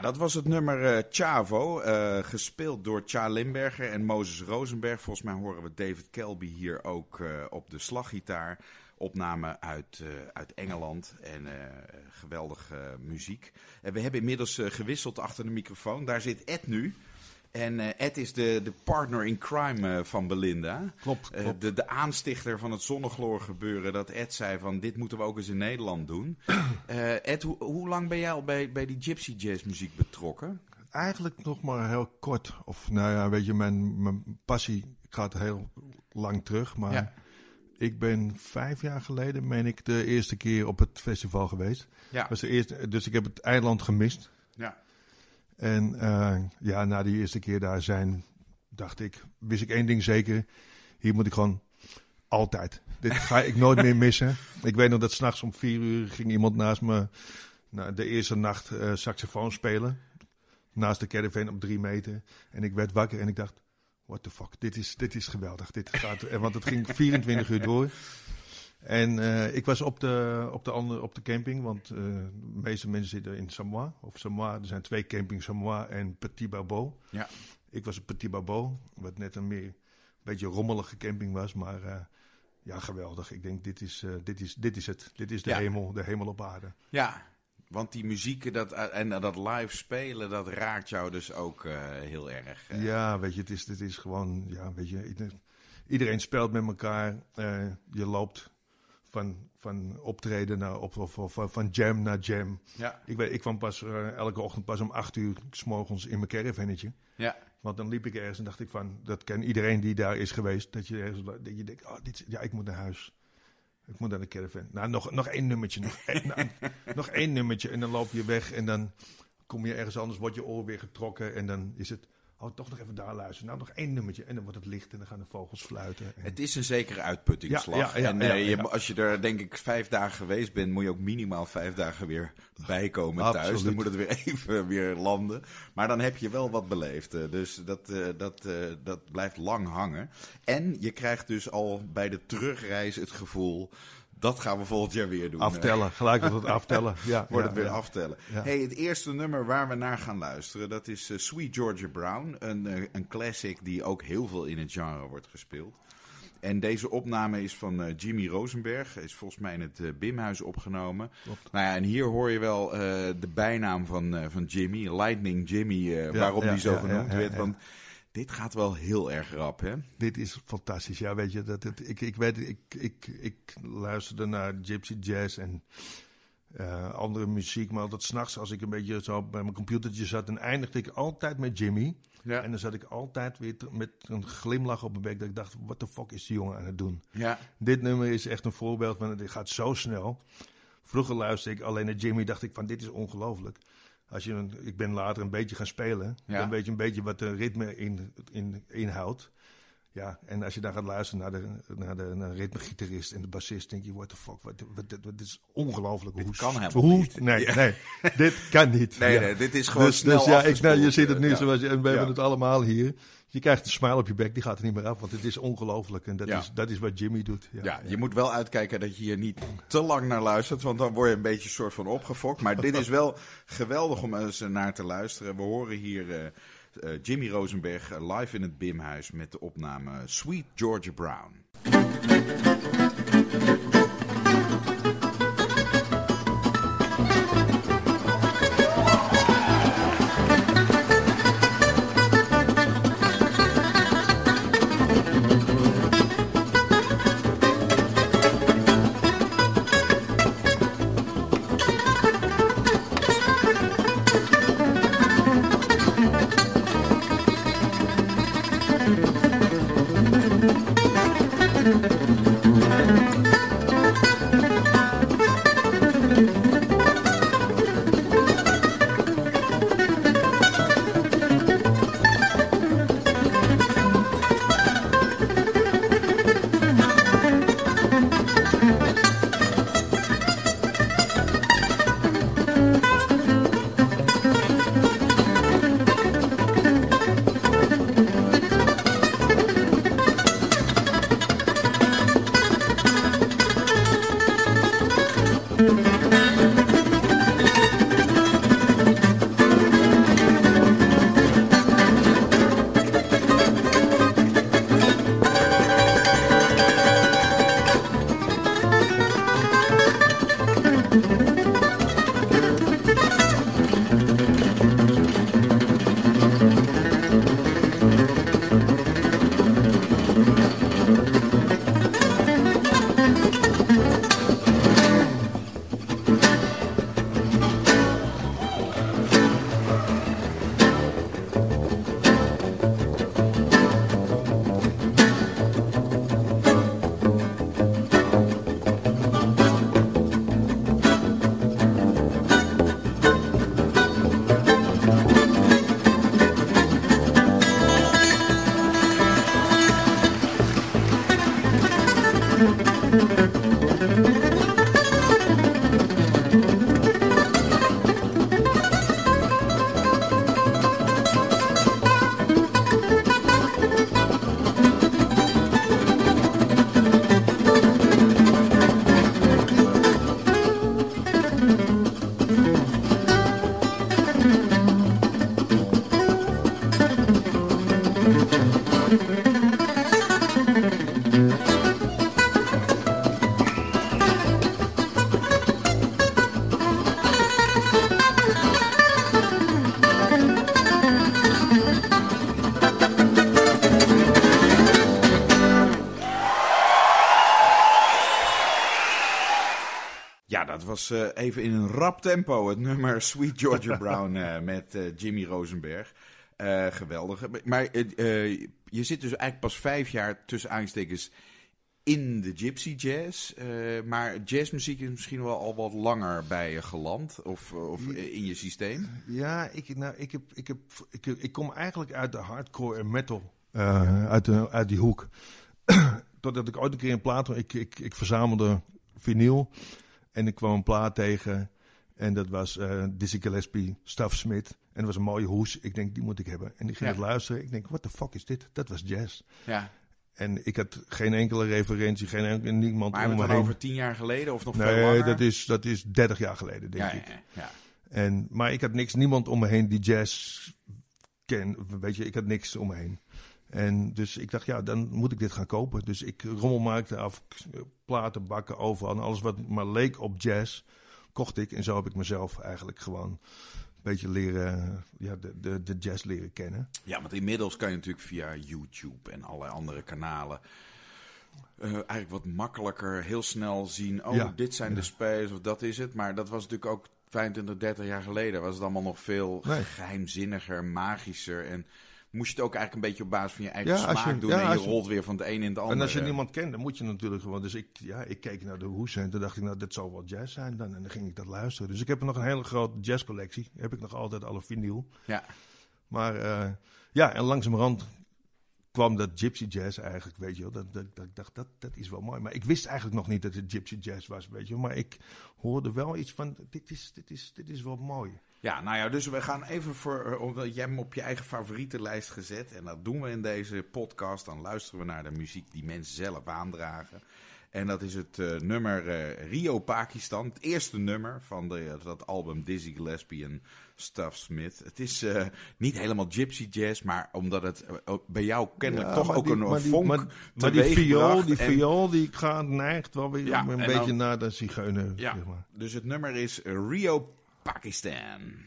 Dat was het nummer eh, Chavo, eh, gespeeld door Cha Limberger en Moses Rosenberg. Volgens mij horen we David Kelby hier ook eh, op de slaggitaar. Opname uit, uit Engeland en geweldige muziek. En we hebben inmiddels gewisseld achter de microfoon. Daar zit Ed nu. En eh, Ed is de, de partner in crime eh, van Belinda. Klopt, Eh, klopt. de, de aanstichter van het zonnegloor gebeuren. Dat Ed zei van dit moeten we ook eens in Nederland doen. Ed, hoe, hoe lang ben jij al bij, bij die gypsy jazz muziek betrokken? Eigenlijk nog maar heel kort. Of nou ja, weet je, mijn, mijn passie gaat heel lang terug. Maar Ja. ik ben vijf jaar geleden, meen ik, de eerste keer op het festival geweest. Ja. Was de eerste, dus ik heb het eiland gemist. En eh, ja, na die eerste keer daar zijn, dacht ik, wist ik één ding zeker. Hier moet ik gewoon altijd. Dit ga ik nooit meer missen. Ik weet nog dat s'nachts om vier uur ging iemand naast me nou, de eerste nacht eh, saxofoon spelen. Naast de caravan op drie meter. En ik werd wakker en ik dacht, what the fuck, dit is, dit is geweldig. Dit gaat, eh, want het ging 24 uur door. En eh, ik was op de, op, de andere, op de camping, want eh, de meeste mensen zitten in Samoa. Of Samoa, er zijn twee campings, Samoa en Petit Barbeau. Ja. Ik was op Petit Barbeau, wat net een meer beetje rommelige camping was, maar eh, ja, geweldig. Ik denk, dit is, dit is, dit is het. Dit is de Ja. hemel, de hemel op aarde. Ja, want die muziek dat, en dat live spelen, dat raakt jou dus ook heel erg. Ja, weet je, het is, het is gewoon, ja, weet je, ieder- iedereen speelt met elkaar. je loopt van, van optreden naar op, of, of van jam naar jam. Ja, Ik, weet, ik kwam pas eh, elke ochtend pas om acht uur s morgens in mijn caravannetje. ja, Want dan liep ik ergens en dacht ik van, dat ken iedereen die daar is geweest. Dat je ergens, dat je denkt, oh, dit, ja, ik moet naar huis. Ik moet naar de caravan. Nou, nog, nog één nummertje. Nog, één- nou, nog één nummertje en dan loop je weg en dan kom je ergens anders, wordt je oor weer getrokken en dan is het, oh, toch nog even daar luisteren. Nou, nog één nummertje en dan wordt het licht en dan gaan de vogels fluiten. En- het is een zekere uitputtingsslag. Ja, ja, ja, en eh, je, als je er denk ik vijf dagen geweest bent, moet je ook minimaal vijf dagen weer bijkomen thuis. Absoluut. Dan moet het weer even weer landen. Maar dan heb je wel wat beleefd. eh, Dus dat, eh, dat, dat blijft lang hangen. En je krijgt dus al bij de terugreis het gevoel, dat gaan we volgend jaar weer doen. aftellen, gelijk tot het aftellen. Ja, Wordt ja, het weer ja. aftellen. Ja. Hey, het eerste nummer waar we naar gaan luisteren, dat is eh, Sweet Georgia Brown. Een, eh, een classic die ook heel veel in het genre wordt gespeeld. En deze opname is van eh, Jimmy Rosenberg. Is volgens mij in het Bimhuis opgenomen. Klopt. Nou ja, en hier hoor je wel de bijnaam van, van Jimmy, Lightning Jimmy, waarom die zo genoemd werd. Want dit gaat wel heel erg rap, hè? Dit is fantastisch. Ja, weet je, dat, het, ik, ik, weet, ik, ik, ik luisterde naar gypsy jazz en eh, andere muziek. Maar altijd s'nachts, als ik een beetje zo bij mijn computertje zat, dan eindigde ik altijd met Jimmy. Ja. En dan zat ik altijd weer met een glimlach op mijn bek. Dat ik dacht, wat de fuck is die jongen aan het doen? Ja, Dit nummer is echt een voorbeeld van, het gaat zo snel. Vroeger luisterde ik alleen naar Jimmy, dacht ik van, dit is ongelooflijk. Als je, een- ik ben later een beetje gaan spelen. Ja. Dan weet je een beetje wat de ritme in, in, inhoudt. Ja, en als je dan gaat luisteren naar de, naar de, naar de ritmegitarist en de bassist, denk je, what the fuck, wat, wat, wat, dit is ongelooflijk. Dit hoe, kan helemaal hoe, niet. Nee, Ja. nee, dit kan niet. nee, Ja. nee, dit is gewoon Dus, snel dus ja, ik, nou, je ziet het eh, nu ja. zoals je, en we hebben het allemaal hier. Je krijgt een smile op je bek, die gaat er niet meer af, want het is ongelooflijk. En dat, Ja. is, dat is wat Jimmy doet. Ja, je moet wel uitkijken dat je hier niet te lang naar luistert, want dan word je een beetje soort van opgefokt. Maar dit is wel geweldig om eens naar te luisteren. We horen hier eh, eh, Jimmy Rosenberg eh, live in het Bimhuis met de opname Sweet Georgia Brown. Was eh, even in een rap tempo het nummer Sweet Georgia Brown eh, met eh, Jimmy Rosenberg. Geweldig. Maar je zit dus eigenlijk pas vijf jaar tussen aanstekens in de gypsy jazz. maar jazzmuziek is misschien wel al wat langer bij je geland of, of in je systeem. Ja, ik, nou, ik, heb, ik, heb, ik, ik kom eigenlijk uit de hardcore en metal. uit, de, uit die hoek. Totdat ik ooit een keer een plaat... Ik, ik, ik verzamelde vinyl. En ik kwam een plaat tegen. En dat was eh Dizzy Gillespie, Staff Smith. En dat was een mooie hoes. Ik denk, die moet ik hebben. En ik ging Ja. het luisteren. Ik denk, what the fuck is dit? Dat was jazz. Ja, En ik had geen enkele referentie, geen enkele, niemand maar om me heen. over tien jaar geleden of nog veel Nee, langer? dat is, dat is 30 jaar geleden, denk ja, ik. ja, ja. En, maar ik had niks, niemand om me heen die jazz ken. Weet je, ik had niks om me heen. En dus ik dacht, ja, dan moet ik dit gaan kopen. Dus ik rommelmarkte af, platen, bakken, overal. En alles wat maar leek op jazz, kocht ik. En zo heb ik mezelf eigenlijk gewoon een beetje leren, ja, de, de, de jazz leren kennen. Ja, want inmiddels kan je natuurlijk via YouTube en allerlei andere kanalen. eh, eigenlijk wat makkelijker, heel snel zien. Oh, Ja, dit zijn de space of dat is het. Maar dat was natuurlijk ook 25, 30 jaar geleden. Was het allemaal nog veel Nee. geheimzinniger, magischer. En moest je het ook eigenlijk een beetje op basis van je eigen Ja, smaak je- doen. ja, en je rolt weer van het een in het andere. En als je niemand kent, dan moet je natuurlijk gewoon. Dus ik, ja, ik keek naar de hoes en toen dacht ik, nou, dit zal wel jazz zijn dan. En dan ging ik dat luisteren. Dus ik heb nog een hele grote jazzcollectie. Heb ik nog altijd alle vinyl. Ja, Maar eh, ja, en langzamerhand kwam dat gypsy jazz eigenlijk, weet je wel. Dat, dat, dat, ik dacht, dat, dat is wel mooi. Maar ik wist eigenlijk nog niet dat het gypsy jazz was, weet je wel. Maar ik hoorde wel iets van, dit is, dit is, dit is wel mooi. Ja, nou ja, dus we gaan even voor. eh, Omdat jij hem op je eigen favorietenlijst gezet. En dat doen we in deze podcast. Dan luisteren we naar de muziek die mensen zelf aandragen. En dat is het eh, nummer eh, Rio Pakistan. Het eerste nummer van de, dat album Dizzy Gillespie en Stuff Smith. Het is niet helemaal gypsy jazz, maar omdat het bij jou kennelijk Ja, toch ook die- een maar die- vonk Maar, maar die viool, die En- viool, die gaat, neigt wel weer Ja, een en beetje dan- naar de zigeuner, Ja, zeg maar. dus het nummer is Rio Pakistan.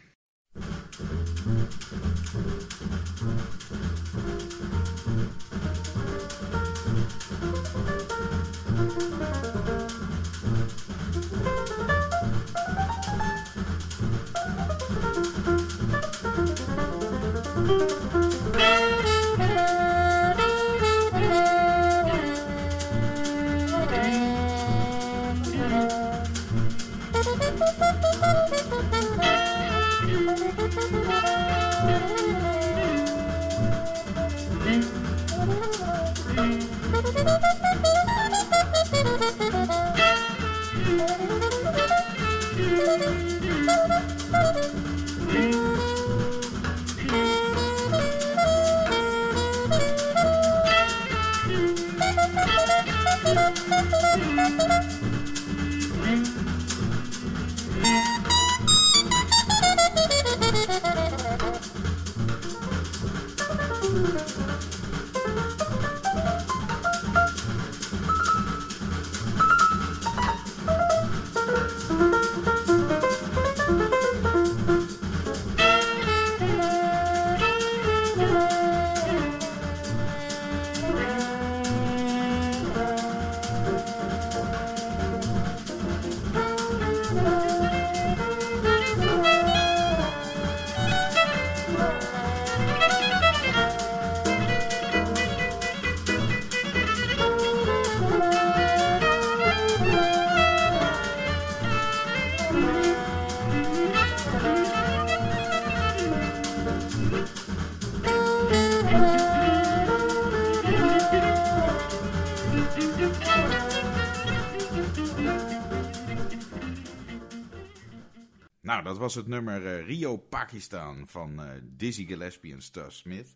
Was het nummer eh, Rio Pakistan van eh, Dizzy Gillespie en Stuff Smith.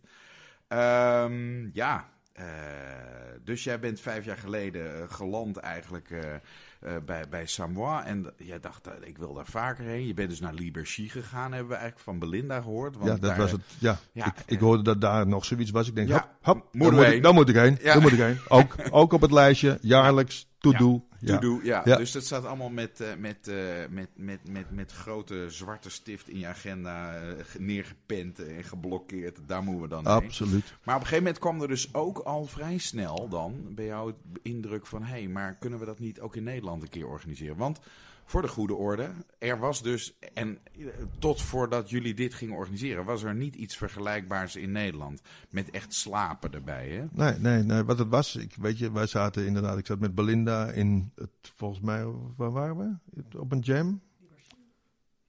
Ehm, ja, eh, dus jij bent vijf jaar geleden geland eigenlijk bij, bij Samoa. En jij dacht, ik wil daar vaker heen. Je bent dus naar Libergie gegaan, hebben we eigenlijk van Belinda gehoord. Want ja, dat daar- was het. Ja, Ja, ik, ik hoorde dat daar nog zoiets was. Ik denk, Ja, hop, daar, moet ik, daar moet ik heen. Ja. Daar moet ik heen. Ook, ook op het lijstje, jaarlijks, to-do. Ja. Do, ja. Ja. Dus dat staat allemaal met, eh, met, eh, met, met, met, met grote zwarte stift in je agenda ge- neergepend en geblokkeerd. Daar moeten we dan heen. Absoluut. Maar op een gegeven moment kwam er dus ook al vrij snel dan bij jou het indruk van... hé, hey, maar kunnen we dat niet ook in Nederland een keer organiseren? Want voor de goede orde, er was dus... en eh, tot voordat jullie dit gingen organiseren... was er niet iets vergelijkbaars in Nederland. Met echt slapen erbij, hè? Nee, nee, nee, wat het was, ik, weet je, wij zaten inderdaad, ik zat met Belinda in, het, volgens mij, waar waren we? Op een jam?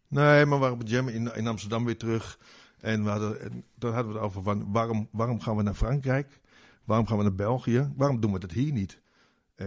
Nee, maar we waren op een jam in, in Amsterdam weer terug. En we hadden, en hadden we het over van, waarom, waarom gaan we naar Frankrijk? Waarom gaan we naar België? Waarom doen we dat hier niet?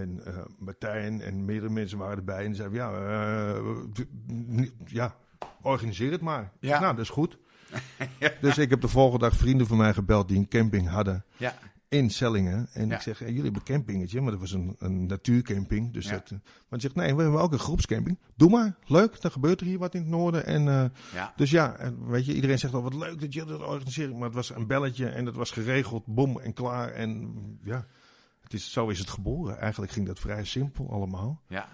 En eh, Martijn en meerdere mensen waren erbij en zeiden, ja, eh, ja, organiseer het maar. Ja. Nou, dat is goed. Dus ik heb de volgende dag vrienden van mij gebeld die een camping hadden Ja, in Sellingen. En ik zeg, eh, jullie hebben een campingetje, maar dat was een, een natuurcamping. Dus dat, eh, maar hij zegt, nee, we hebben ook een groepscamping. Doe maar, leuk, dan gebeurt er hier wat in het noorden. En, eh, ja. dus ja, en weet je, iedereen zegt al, wat leuk dat jullie dat organiseren. Maar het was een belletje en het was geregeld, bom en klaar. En ja, het is, zo is het geboren. Eigenlijk ging dat vrij simpel allemaal. ja.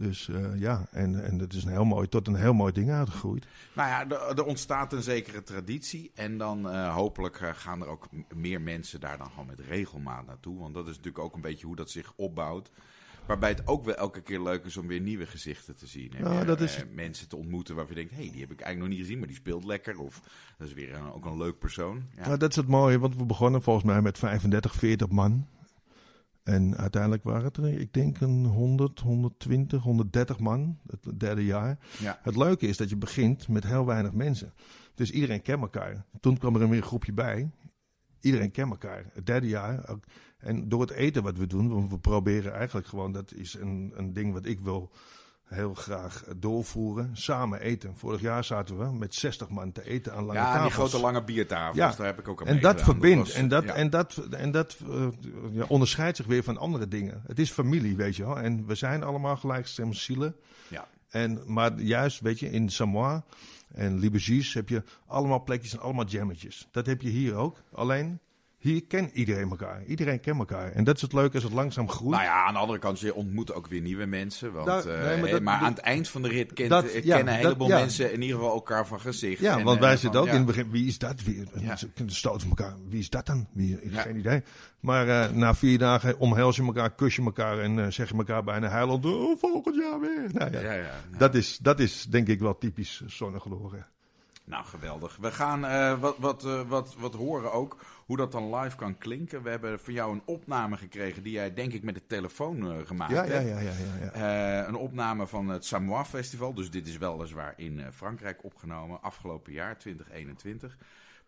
Dus eh, ja, en, en het is een heel mooi, tot een heel mooi ding uitgegroeid. Nou ja, er, er ontstaat een zekere traditie. En dan eh, hopelijk eh, gaan er ook meer mensen daar dan gewoon met regelmaat naartoe. Want dat is natuurlijk ook een beetje hoe dat zich opbouwt. Waarbij het ook wel elke keer leuk is om weer nieuwe gezichten te zien. En Ja, dat is- mensen te ontmoeten waarvan je denkt, hé, hey, die heb ik eigenlijk nog niet gezien, maar die speelt lekker. Of dat is weer een- ook een leuk persoon. Ja. Nou, dat is het mooie, want we begonnen volgens mij met 35, 40 man. En uiteindelijk waren het er, ik denk, een 100, 120, 130 man, het derde jaar. Ja. Het leuke is dat je begint met heel weinig mensen. Dus iedereen kent elkaar. Toen kwam er weer een groepje bij. Iedereen kent elkaar. Het derde jaar. En door het eten wat we doen, want we proberen eigenlijk gewoon, dat is een, een ding wat ik wil heel graag doorvoeren. Samen eten. Vorig jaar zaten we met 60 man te eten aan lange Ja, tafels. die grote lange biertafels, Ja. daar heb ik ook aan En dat verbindt. was- en dat, ja. en dat, en dat eh, ja, onderscheidt zich weer van andere dingen. Het is familie, weet je wel. En we zijn allemaal gelijkgestemde zielen. Ja. En, maar juist, weet je, in Samoa en Libergies heb je allemaal plekjes en allemaal jammetjes. Dat heb je hier ook. Alleen, hier kent iedereen elkaar. Iedereen kent elkaar. En dat is het leuke als het langzaam groeit. Nou ja, aan de andere kant, je ontmoet ook weer nieuwe mensen. Want, Nou, eh, nee, maar maar, dat- maar aan het eind van de rit kent, Dat- eh, ja, kennen een heleboel ja. mensen in ieder geval elkaar van gezicht. Ja, En, want eh, wij zitten ook ja. in het begin. Wie is dat? Wie. Ze stoten elkaar. Wie is dat dan? Wie. Geen idee. Maar na vier dagen omhels je elkaar, kus je elkaar en zeg je elkaar bijna huilend. Oh, volgend jaar weer. Nou, ja, Ja, ja. Dat, is, dat is denk ik wel typisch zonnegloren. Nou, geweldig. We gaan eh, wat, wat, eh, wat, wat horen ook, hoe dat dan live kan klinken. We hebben van jou een opname gekregen die jij denk ik met de telefoon eh, gemaakt Ja, ja, hebt. ja, ja, ja, ja. Een opname van het Samoa Festival. Dus dit is weliswaar in Frankrijk opgenomen. Afgelopen jaar, 2021.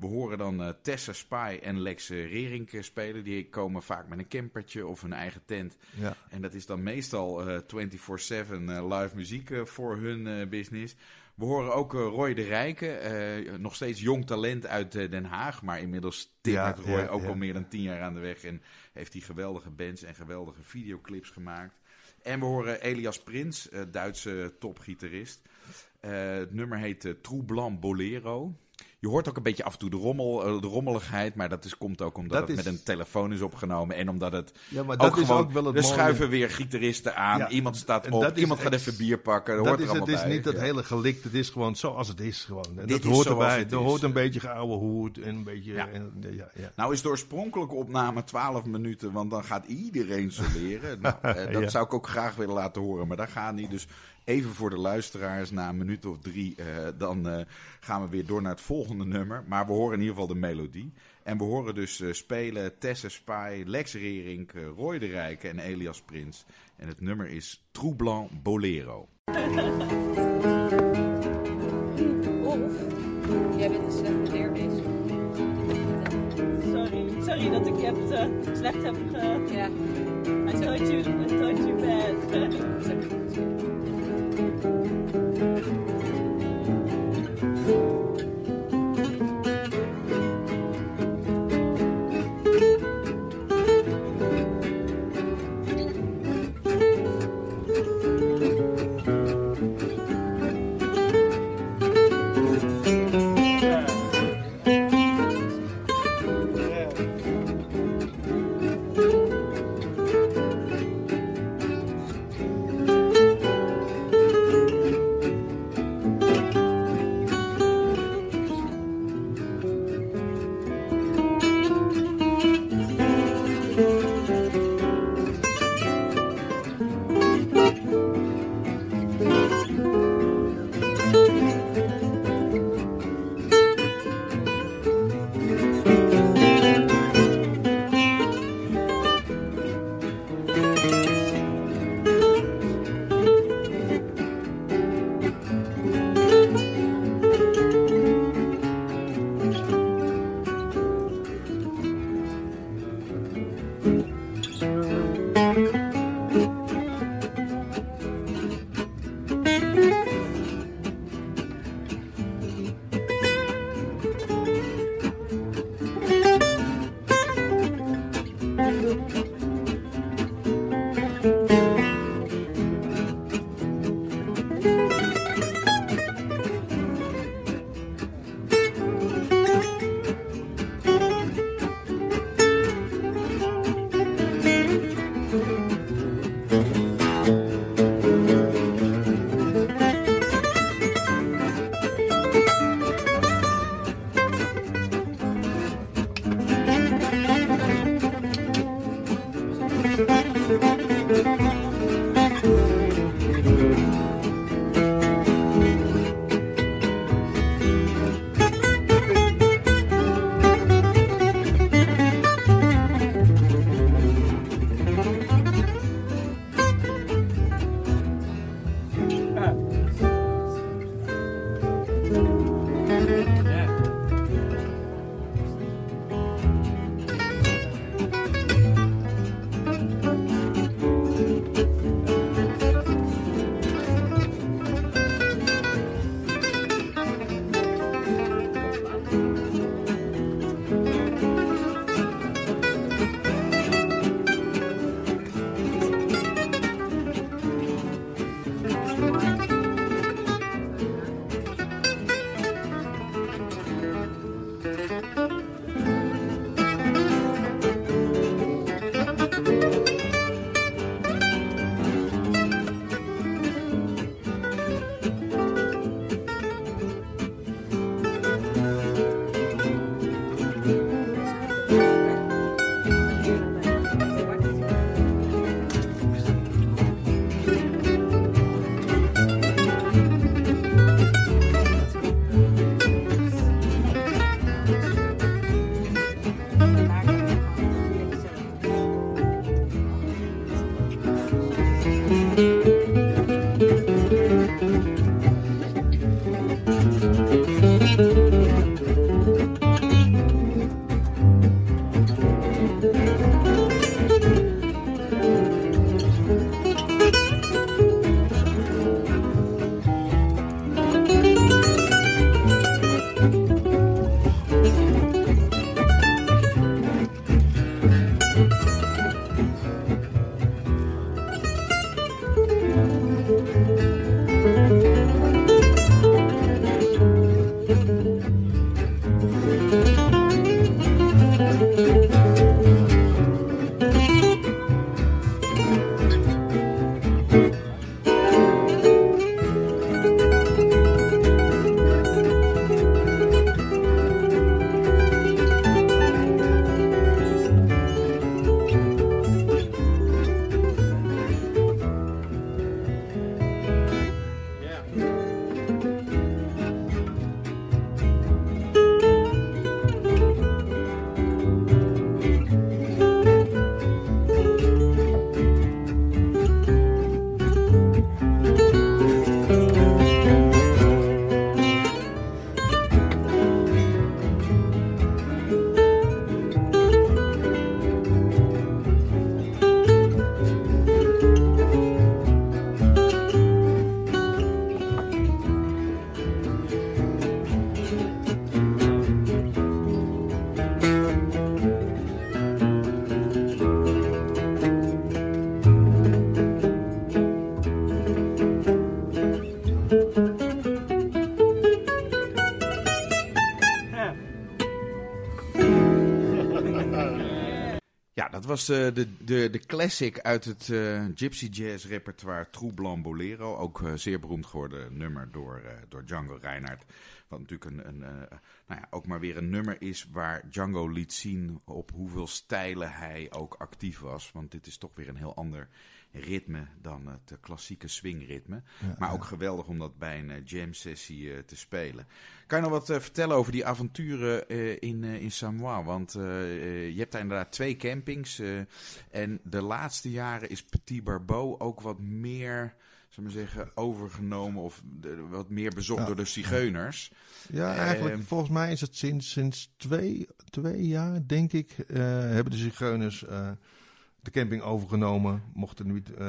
We horen dan Tessa Spy en Lex Rerink eh, spelen. Die komen vaak met een campertje of een eigen tent. ja. En dat is dan meestal eh 24-7 eh, live muziek voor hun business. We horen ook eh, Roy de Rijken, eh, nog steeds jong talent uit eh, Den Haag. Maar inmiddels timmert Ja, Roy ja, ook ja. al meer dan tien jaar aan de weg. En heeft hij geweldige bands en geweldige videoclips gemaakt. En we horen Elias Prins, Duitse topgitarist. Het nummer heet Blanc Bolero. Je hoort ook een beetje af en toe de, rommel, eh, de rommeligheid, maar dat is, komt ook omdat Dat het is- met een telefoon is opgenomen. En omdat het ja, maar ook dat is gewoon, ook wel het er mooie. schuiven weer gitaristen aan. Ja, iemand staat op. Iemand gaat ex- even bier pakken. Dat, Dat hoort is, er het is niet dat Ja. hele gelikt. Het is gewoon zoals het is. Gewoon. En Dit dat hoort erbij. Er hoort een beetje geouwe hoed en een beetje... En, ja, ja. Nou is de oorspronkelijke opname 12 minuten, want dan gaat iedereen soleren. nou, eh, dat zou ik ook graag willen laten horen, maar dat gaat niet. Dus even voor de luisteraars, na een minuut of drie, eh, dan eh, gaan we weer door naar het volgende nummer. Maar we horen in ieder geval de melodie. En we horen dus eh, spelen Tessa Spy, Lex Rerink, eh, Roy de Rijken en Elias Prins. En het nummer is Trou Blanc Bolero. Of jij bent een slechte. Sorry, sorry dat ik je heb, slecht heb ge... Ja. I told you, I told you bad. was de, de, de, de classic uit het eh, Gypsy Jazz repertoire Troublant Bolero. Ook eh, zeer beroemd geworden nummer door, eh, door Django Reinhardt. Wat natuurlijk een, een, eh, nou ja, ook maar weer een nummer is waar Django liet zien op hoeveel stijlen hij ook actief was. Want dit is toch weer een heel ander ritme dan het klassieke swingritme. maar ook geweldig om dat bij een eh, jam sessie eh, te spelen. Kan je nog wat eh, vertellen over die avonturen in, in Samoa? Want je hebt daar inderdaad twee campings. en de laatste jaren is Petit Barbeau ook wat meer, zal ik maar zeggen, overgenomen of de- wat meer bezocht Ja. door de zigeuners. Ja, eigenlijk volgens mij is het sinds, sinds twee, twee jaar, denk ik, hebben de zigeuners de camping overgenomen. Mochten niet, eh,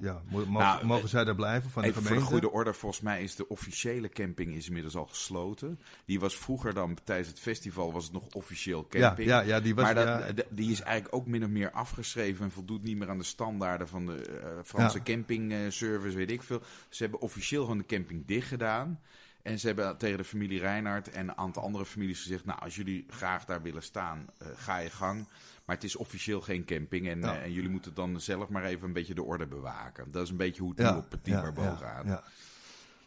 ja, mogen, Nou, mogen zij daar blijven van de Even voor de gemeente? goede orde, volgens mij is de officiële camping is inmiddels al gesloten. Die was vroeger dan tijdens het festival was het nog officieel ja, camping. ja, ja, die was maar dat, ja, die is eigenlijk ook min of meer afgeschreven en voldoet niet meer aan de standaarden van de eh, Franse Ja. campingservice, weet ik veel. Ze hebben officieel gewoon de camping dicht gedaan. En ze hebben tegen de familie Reinhardt en een aantal andere families gezegd: Nou, als jullie graag daar willen staan, eh, ga je gang. Maar het is officieel geen camping. En, Ja. eh, en jullie moeten dan zelf maar even een beetje de orde bewaken. Dat is een beetje hoe het ja, nu op Petit Barbeau gaat. ja.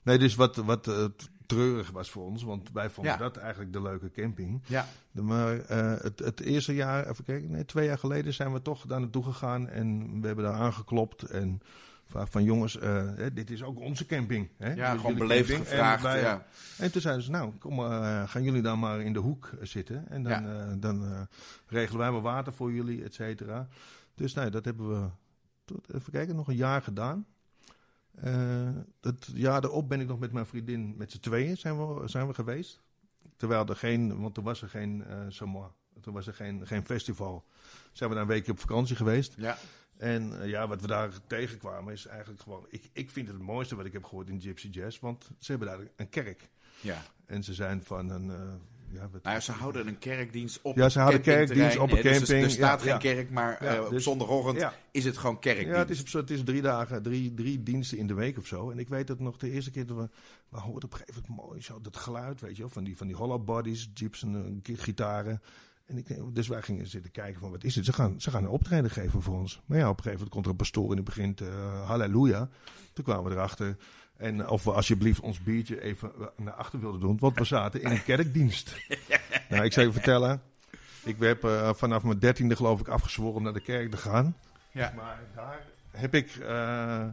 Nee, dus wat, wat eh, treurig was voor ons, want wij vonden dat eigenlijk de leuke camping. Ja. De- Maar eh, het, het eerste jaar, even kijken, nee, twee jaar geleden zijn we toch daar naartoe gegaan en we hebben daar aangeklopt en gevraagd van jongens, eh, dit is ook onze camping. Hè? Ja, gewoon beleefd camping. gevraagd. En, wij- ja. en toen zeiden ze, nou, kom eh, gaan jullie dan maar in de hoek eh, zitten en dan, Ja. dan regelen wij maar water voor jullie, et cetera. Dus nee, dat hebben we, tot, even kijken, nog een jaar gedaan. Het jaar erop ben ik nog met mijn vriendin, met z'n tweeën zijn we, zijn we geweest. Terwijl er geen, want toen was er geen Samoa, toen was er geen, geen festival. Zijn we daar een weekje op vakantie geweest. Ja. En eh, ja, wat we daar tegenkwamen is eigenlijk gewoon, ik, ik vind het het mooiste wat ik heb gehoord in Gypsy Jazz, want ze hebben daar een kerk. ja. En ze zijn van een, eh, ja, Nou ja, ze houden een kerkdienst op Ja, ze houden kerkdienst op een. Dus er- camping, er staat ja, geen kerk, maar eh, op dus- zondagochtend is het gewoon kerkdienst. Ja, het is, het is drie dagen, drie, drie diensten in de week of zo. En ik weet dat nog de eerste keer dat we, we hoorden op een gegeven moment mooi zo dat geluid, weet je wel, van die, van die hollow bodies, jeeps en eh, gitaren. En ik, dus wij gingen zitten kijken van wat is dit? Ze gaan, ze gaan een optreden geven voor ons. Maar ja, op een gegeven moment komt er een pastoor en die begint eh, halleluja. Toen kwamen we erachter. En of we alsjeblieft ons biertje even eh, naar achter wilden doen, want we zaten in een kerkdienst. nou, ik zou je vertellen, ik heb eh, vanaf mijn dertiende geloof ik afgezworen om naar de kerk te gaan. Ja. Maar daar heb ik eh,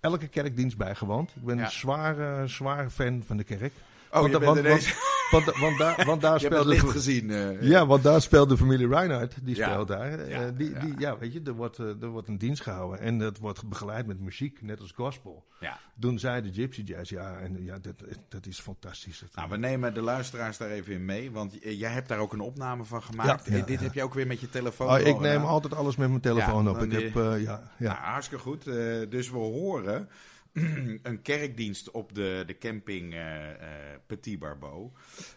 elke kerkdienst bij gewoond. Ik ben Ja. een zware, zware fan van de kerk. Oh, want, je bent want, ineens... want, want, daar, want daar speelde... licht gezien. eh. Ja, want daar speelt de familie Reinhardt. Die Ja. speelt daar. Eh, Ja, die, ja. Die, ja, weet je, er wordt, eh, er wordt een dienst gehouden. En dat wordt begeleid met muziek, net als gospel. Ja. Doen zij de Gypsy Jazz, ja. En ja, dat, dat is fantastisch. Nou, we nemen de luisteraars daar even in mee, want jij hebt daar ook een opname van gemaakt. Ja, ja, Eh, Dit ja. heb je ook weer met je telefoon. Oh, ik neem gedaan. altijd alles met mijn telefoon Ja, op. Ik die- heb, eh, ja, ja. Nou, hartstikke goed. Eh, dus we horen een kerkdienst op de, de camping eh, eh, Petit Barbeau.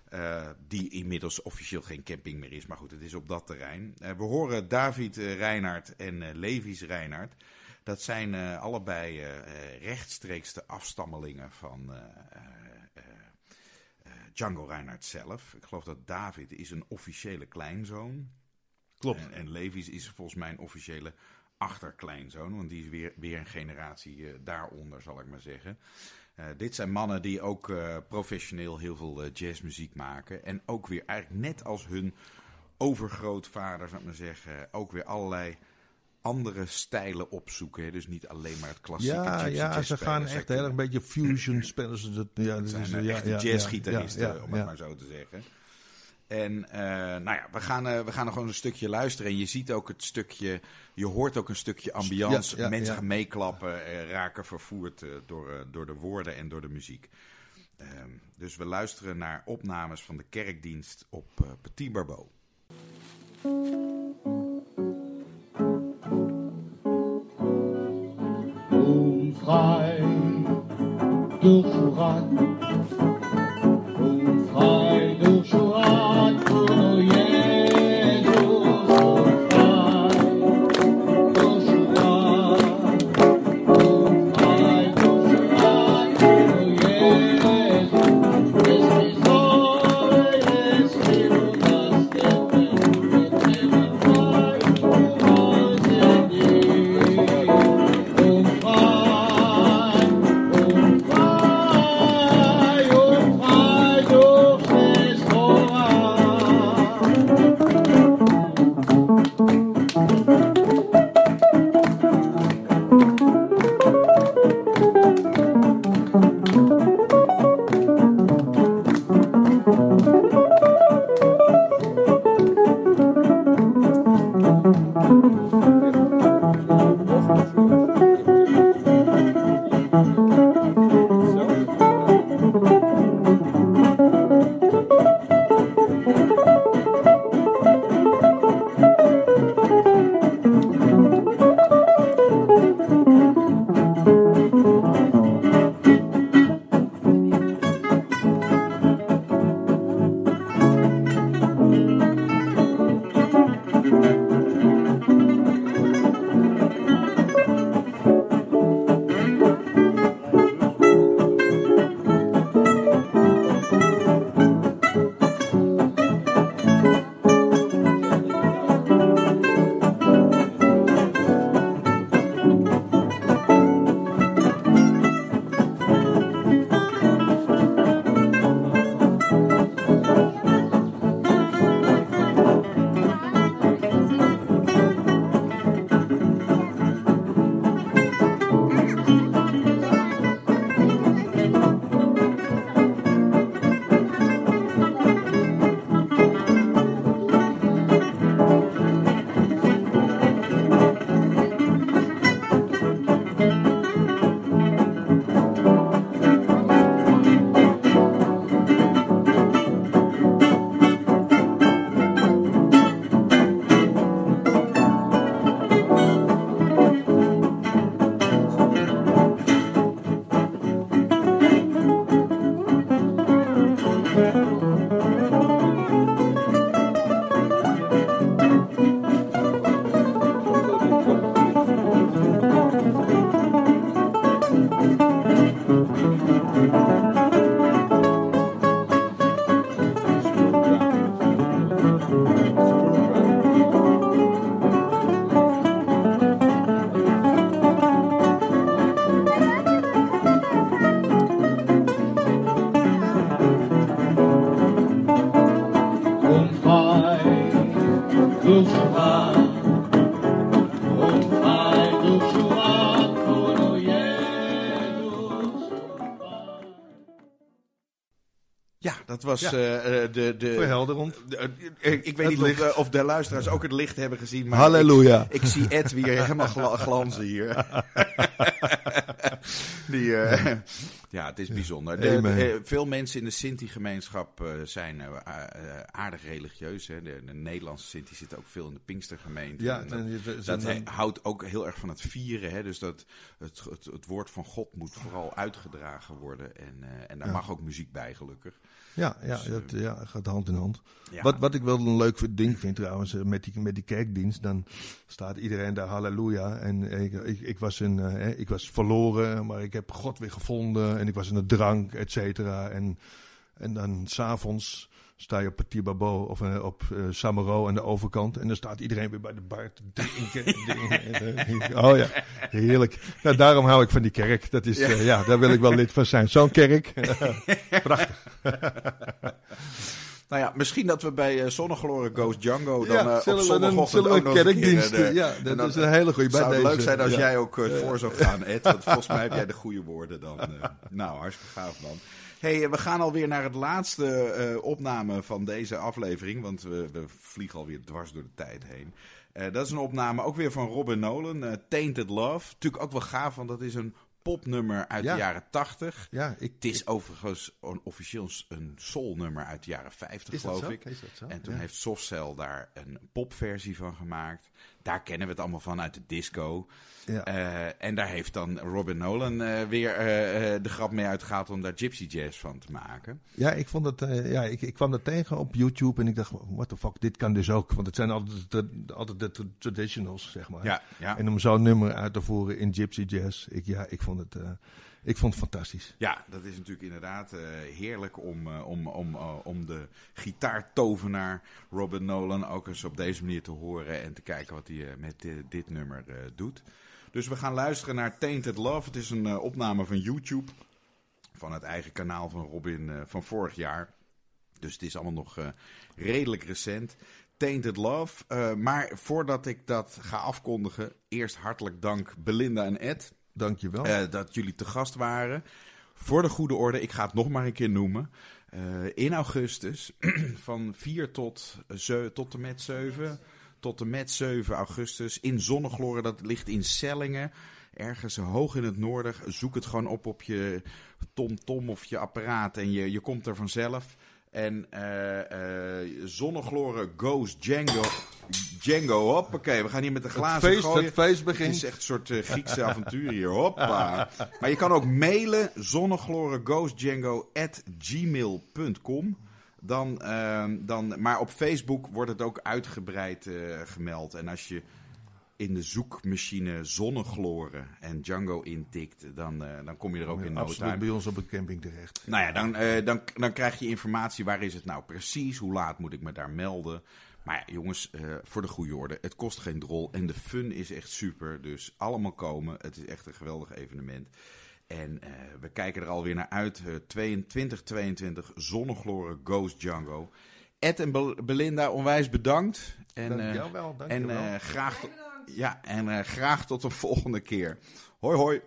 eh, die inmiddels officieel geen camping meer is, maar goed, het is op dat terrein. We horen David Reinhardt en Levis Reinhardt. Dat zijn allebei rechtstreeks de afstammelingen van Django Reinhardt zelf. Ik geloof dat David is een officiële kleinzoon. Klopt. En, en Levis is volgens mij een officiële achterkleinzoon, want die is weer, weer een generatie eh, daaronder, zal ik maar zeggen. Eh, dit zijn mannen die ook eh, professioneel heel veel jazzmuziek maken. En ook weer eigenlijk net als hun overgrootvader, zou ik maar zeggen, ook weer allerlei andere stijlen opzoeken. hè. Dus niet alleen maar het klassieke Ja, ja ze gaan echt heel erg een beetje fusion spelen. Ze dat, ja, dat zijn is, ja, echte ja, ja, jazzgitaristen, ja, ja, om het maar zo te zeggen. En eh, nou ja, we gaan, eh, we gaan er gewoon een stukje luisteren. En je ziet ook het stukje, je hoort ook een stukje ambiance. Ja, ja, Mensen ja. gaan meeklappen, eh, raken vervoerd door, eh, door de woorden en door de muziek. Ehm, dus we luisteren naar opnames van de kerkdienst op eh, Petit Barbeau. Frei Ja, dat was eh, eh, de... de Verhelderend. De, eh, ik weet niet of, of, de luisteraars ook het licht hebben gezien. Maar Halleluja. Ik, ik zie Ed weer helemaal glanzen hier. Die, eh, ja, het is bijzonder. De- Amen. de- eh, veel mensen in de Sinti-gemeenschap eh, zijn aardig religieus. Hè. De, de Nederlandse Sinti zitten ook veel in de Pinkstergemeente. Ja, En dat- houdt ook heel erg van het vieren. Hè? Dus dat het, het, het woord van God moet vooral uitgedragen worden. En, en daar Ja. mag ook muziek bij, gelukkig. Ja, ja, Dus, dat ja, gaat hand in hand. Ja. Wat, wat ik wel een leuk ding vind trouwens, eh, met die, met die kerkdienst, dan staat iedereen daar halleluja. En ik, ik, ik, was een, eh, ik was verloren, maar ik heb God weer gevonden. En ik was in de drank, et cetera. En, en dan s'avonds sta je op Petit Babo of eh, op eh, Samaro aan de overkant. En dan staat iedereen weer bij de bar te drinken. oh ja, heerlijk. Nou, daarom hou ik van die kerk. Dat is, eh, ja, daar wil ik wel lid van zijn. Zo'n kerk. Nou ja, misschien dat we bij eh Zonnegloren Goes Django dan Ja, op zondagochtend we ook nog een keer, eh, Ja, dat dan- is een hele goeie. Bij Zou het leuk deze, zijn als ja. jij ook eh, voor zou gaan, Ed? Want volgens mij heb jij de goede woorden dan. nou, hartstikke gaaf man. Hey, we gaan alweer naar het laatste eh, opname van deze aflevering. Want we, we vliegen alweer dwars door de tijd heen. Eh, dat is een opname ook weer van Robin Nolan. eh, Tainted Love. Natuurlijk ook wel gaaf, want dat is een popnummer uit Ja. de jaren 80. Ja, ik, Het is overigens een, officieel een soulnummer uit de jaren 50, Is dat geloof ik. Is dat zo? En toen Ja. heeft Softcell daar een popversie van gemaakt. Daar kennen we het allemaal van uit de disco. Ja. Eh, en daar heeft dan Robin Nolan eh, weer eh, de grap mee uitgehaald om daar Gypsy Jazz van te maken. Ja, ik vond het, ja, ik, ik kwam dat tegen op YouTube en ik dacht, what the fuck, dit kan dus ook. Want het zijn altijd de, altijd de tra- traditionals, zeg maar. Ja, ja. En om zo'n nummer uit te voeren in Gypsy Jazz, ik, ja, ik vond het, ik vond het fantastisch. Ja, dat is natuurlijk inderdaad eh, heerlijk om, eh, om, om, eh, om de gitaartovenaar Robin Nolan ook eens op deze manier te horen en te kijken wat hij met dit nummer doet. Dus we gaan luisteren naar Tainted Love. Het is een opname van YouTube, van het eigen kanaal van Robin van vorig jaar. Dus het is allemaal nog redelijk recent. Tainted Love. Maar voordat ik dat ga afkondigen, eerst hartelijk dank Belinda en Ed. Dankjewel. Eh, dat jullie te gast waren. Voor de goede orde, ik ga het nog maar een keer noemen. Eh, in augustus, van 4 tot, tot en met 7, tot en met 7 augustus, in Zonnegloren, dat ligt in Sellingen. Ergens hoog in het noorden. Zoek het gewoon op op je tom-tom of je apparaat en je, je komt er vanzelf. En eh eh Zonnegloren Goes Django. Django, hoppakee. We gaan hier met de glazen feest, gooien. het feest Het begint. is echt een soort eh, Griekse avontuur hier. Hoppa. Maar je kan ook mailen zonneglorengoosdjango.gmail.com. Dan, ehm, dan, maar op Facebook wordt het ook uitgebreid gemeld. En als je in de zoekmachine zonnegloren en Django intikt, dan, eh, dan kom je er ook in no Absoluut time. bij ons op een camping terecht. Nou ja, dan, eh, dan, dan krijg je informatie. Waar is het nou precies? Hoe laat moet ik me daar melden? Maar ja, jongens, eh, voor de goede orde. Het kost geen drol. En de fun is echt super. Dus allemaal komen. Het is echt een geweldig evenement. En eh, we kijken er alweer naar uit. eh 2022 Zonnegloren Ghost Django. Ed en Bel- Belinda, onwijs bedankt. En, Dank eh, jou wel, dank en je wel. graag, ja, en eh, graag tot de volgende keer. Hoi hoi.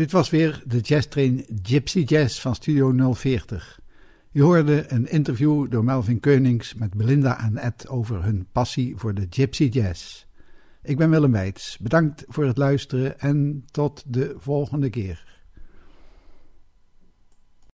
Dit was weer de jazztrain Gypsy Jazz van Studio 040. Je hoorde een interview door Melvin Keunings met Belinda en Ed over hun passie voor de Gypsy Jazz. Ik ben Willem Weits. Bedankt voor het luisteren en tot de volgende keer.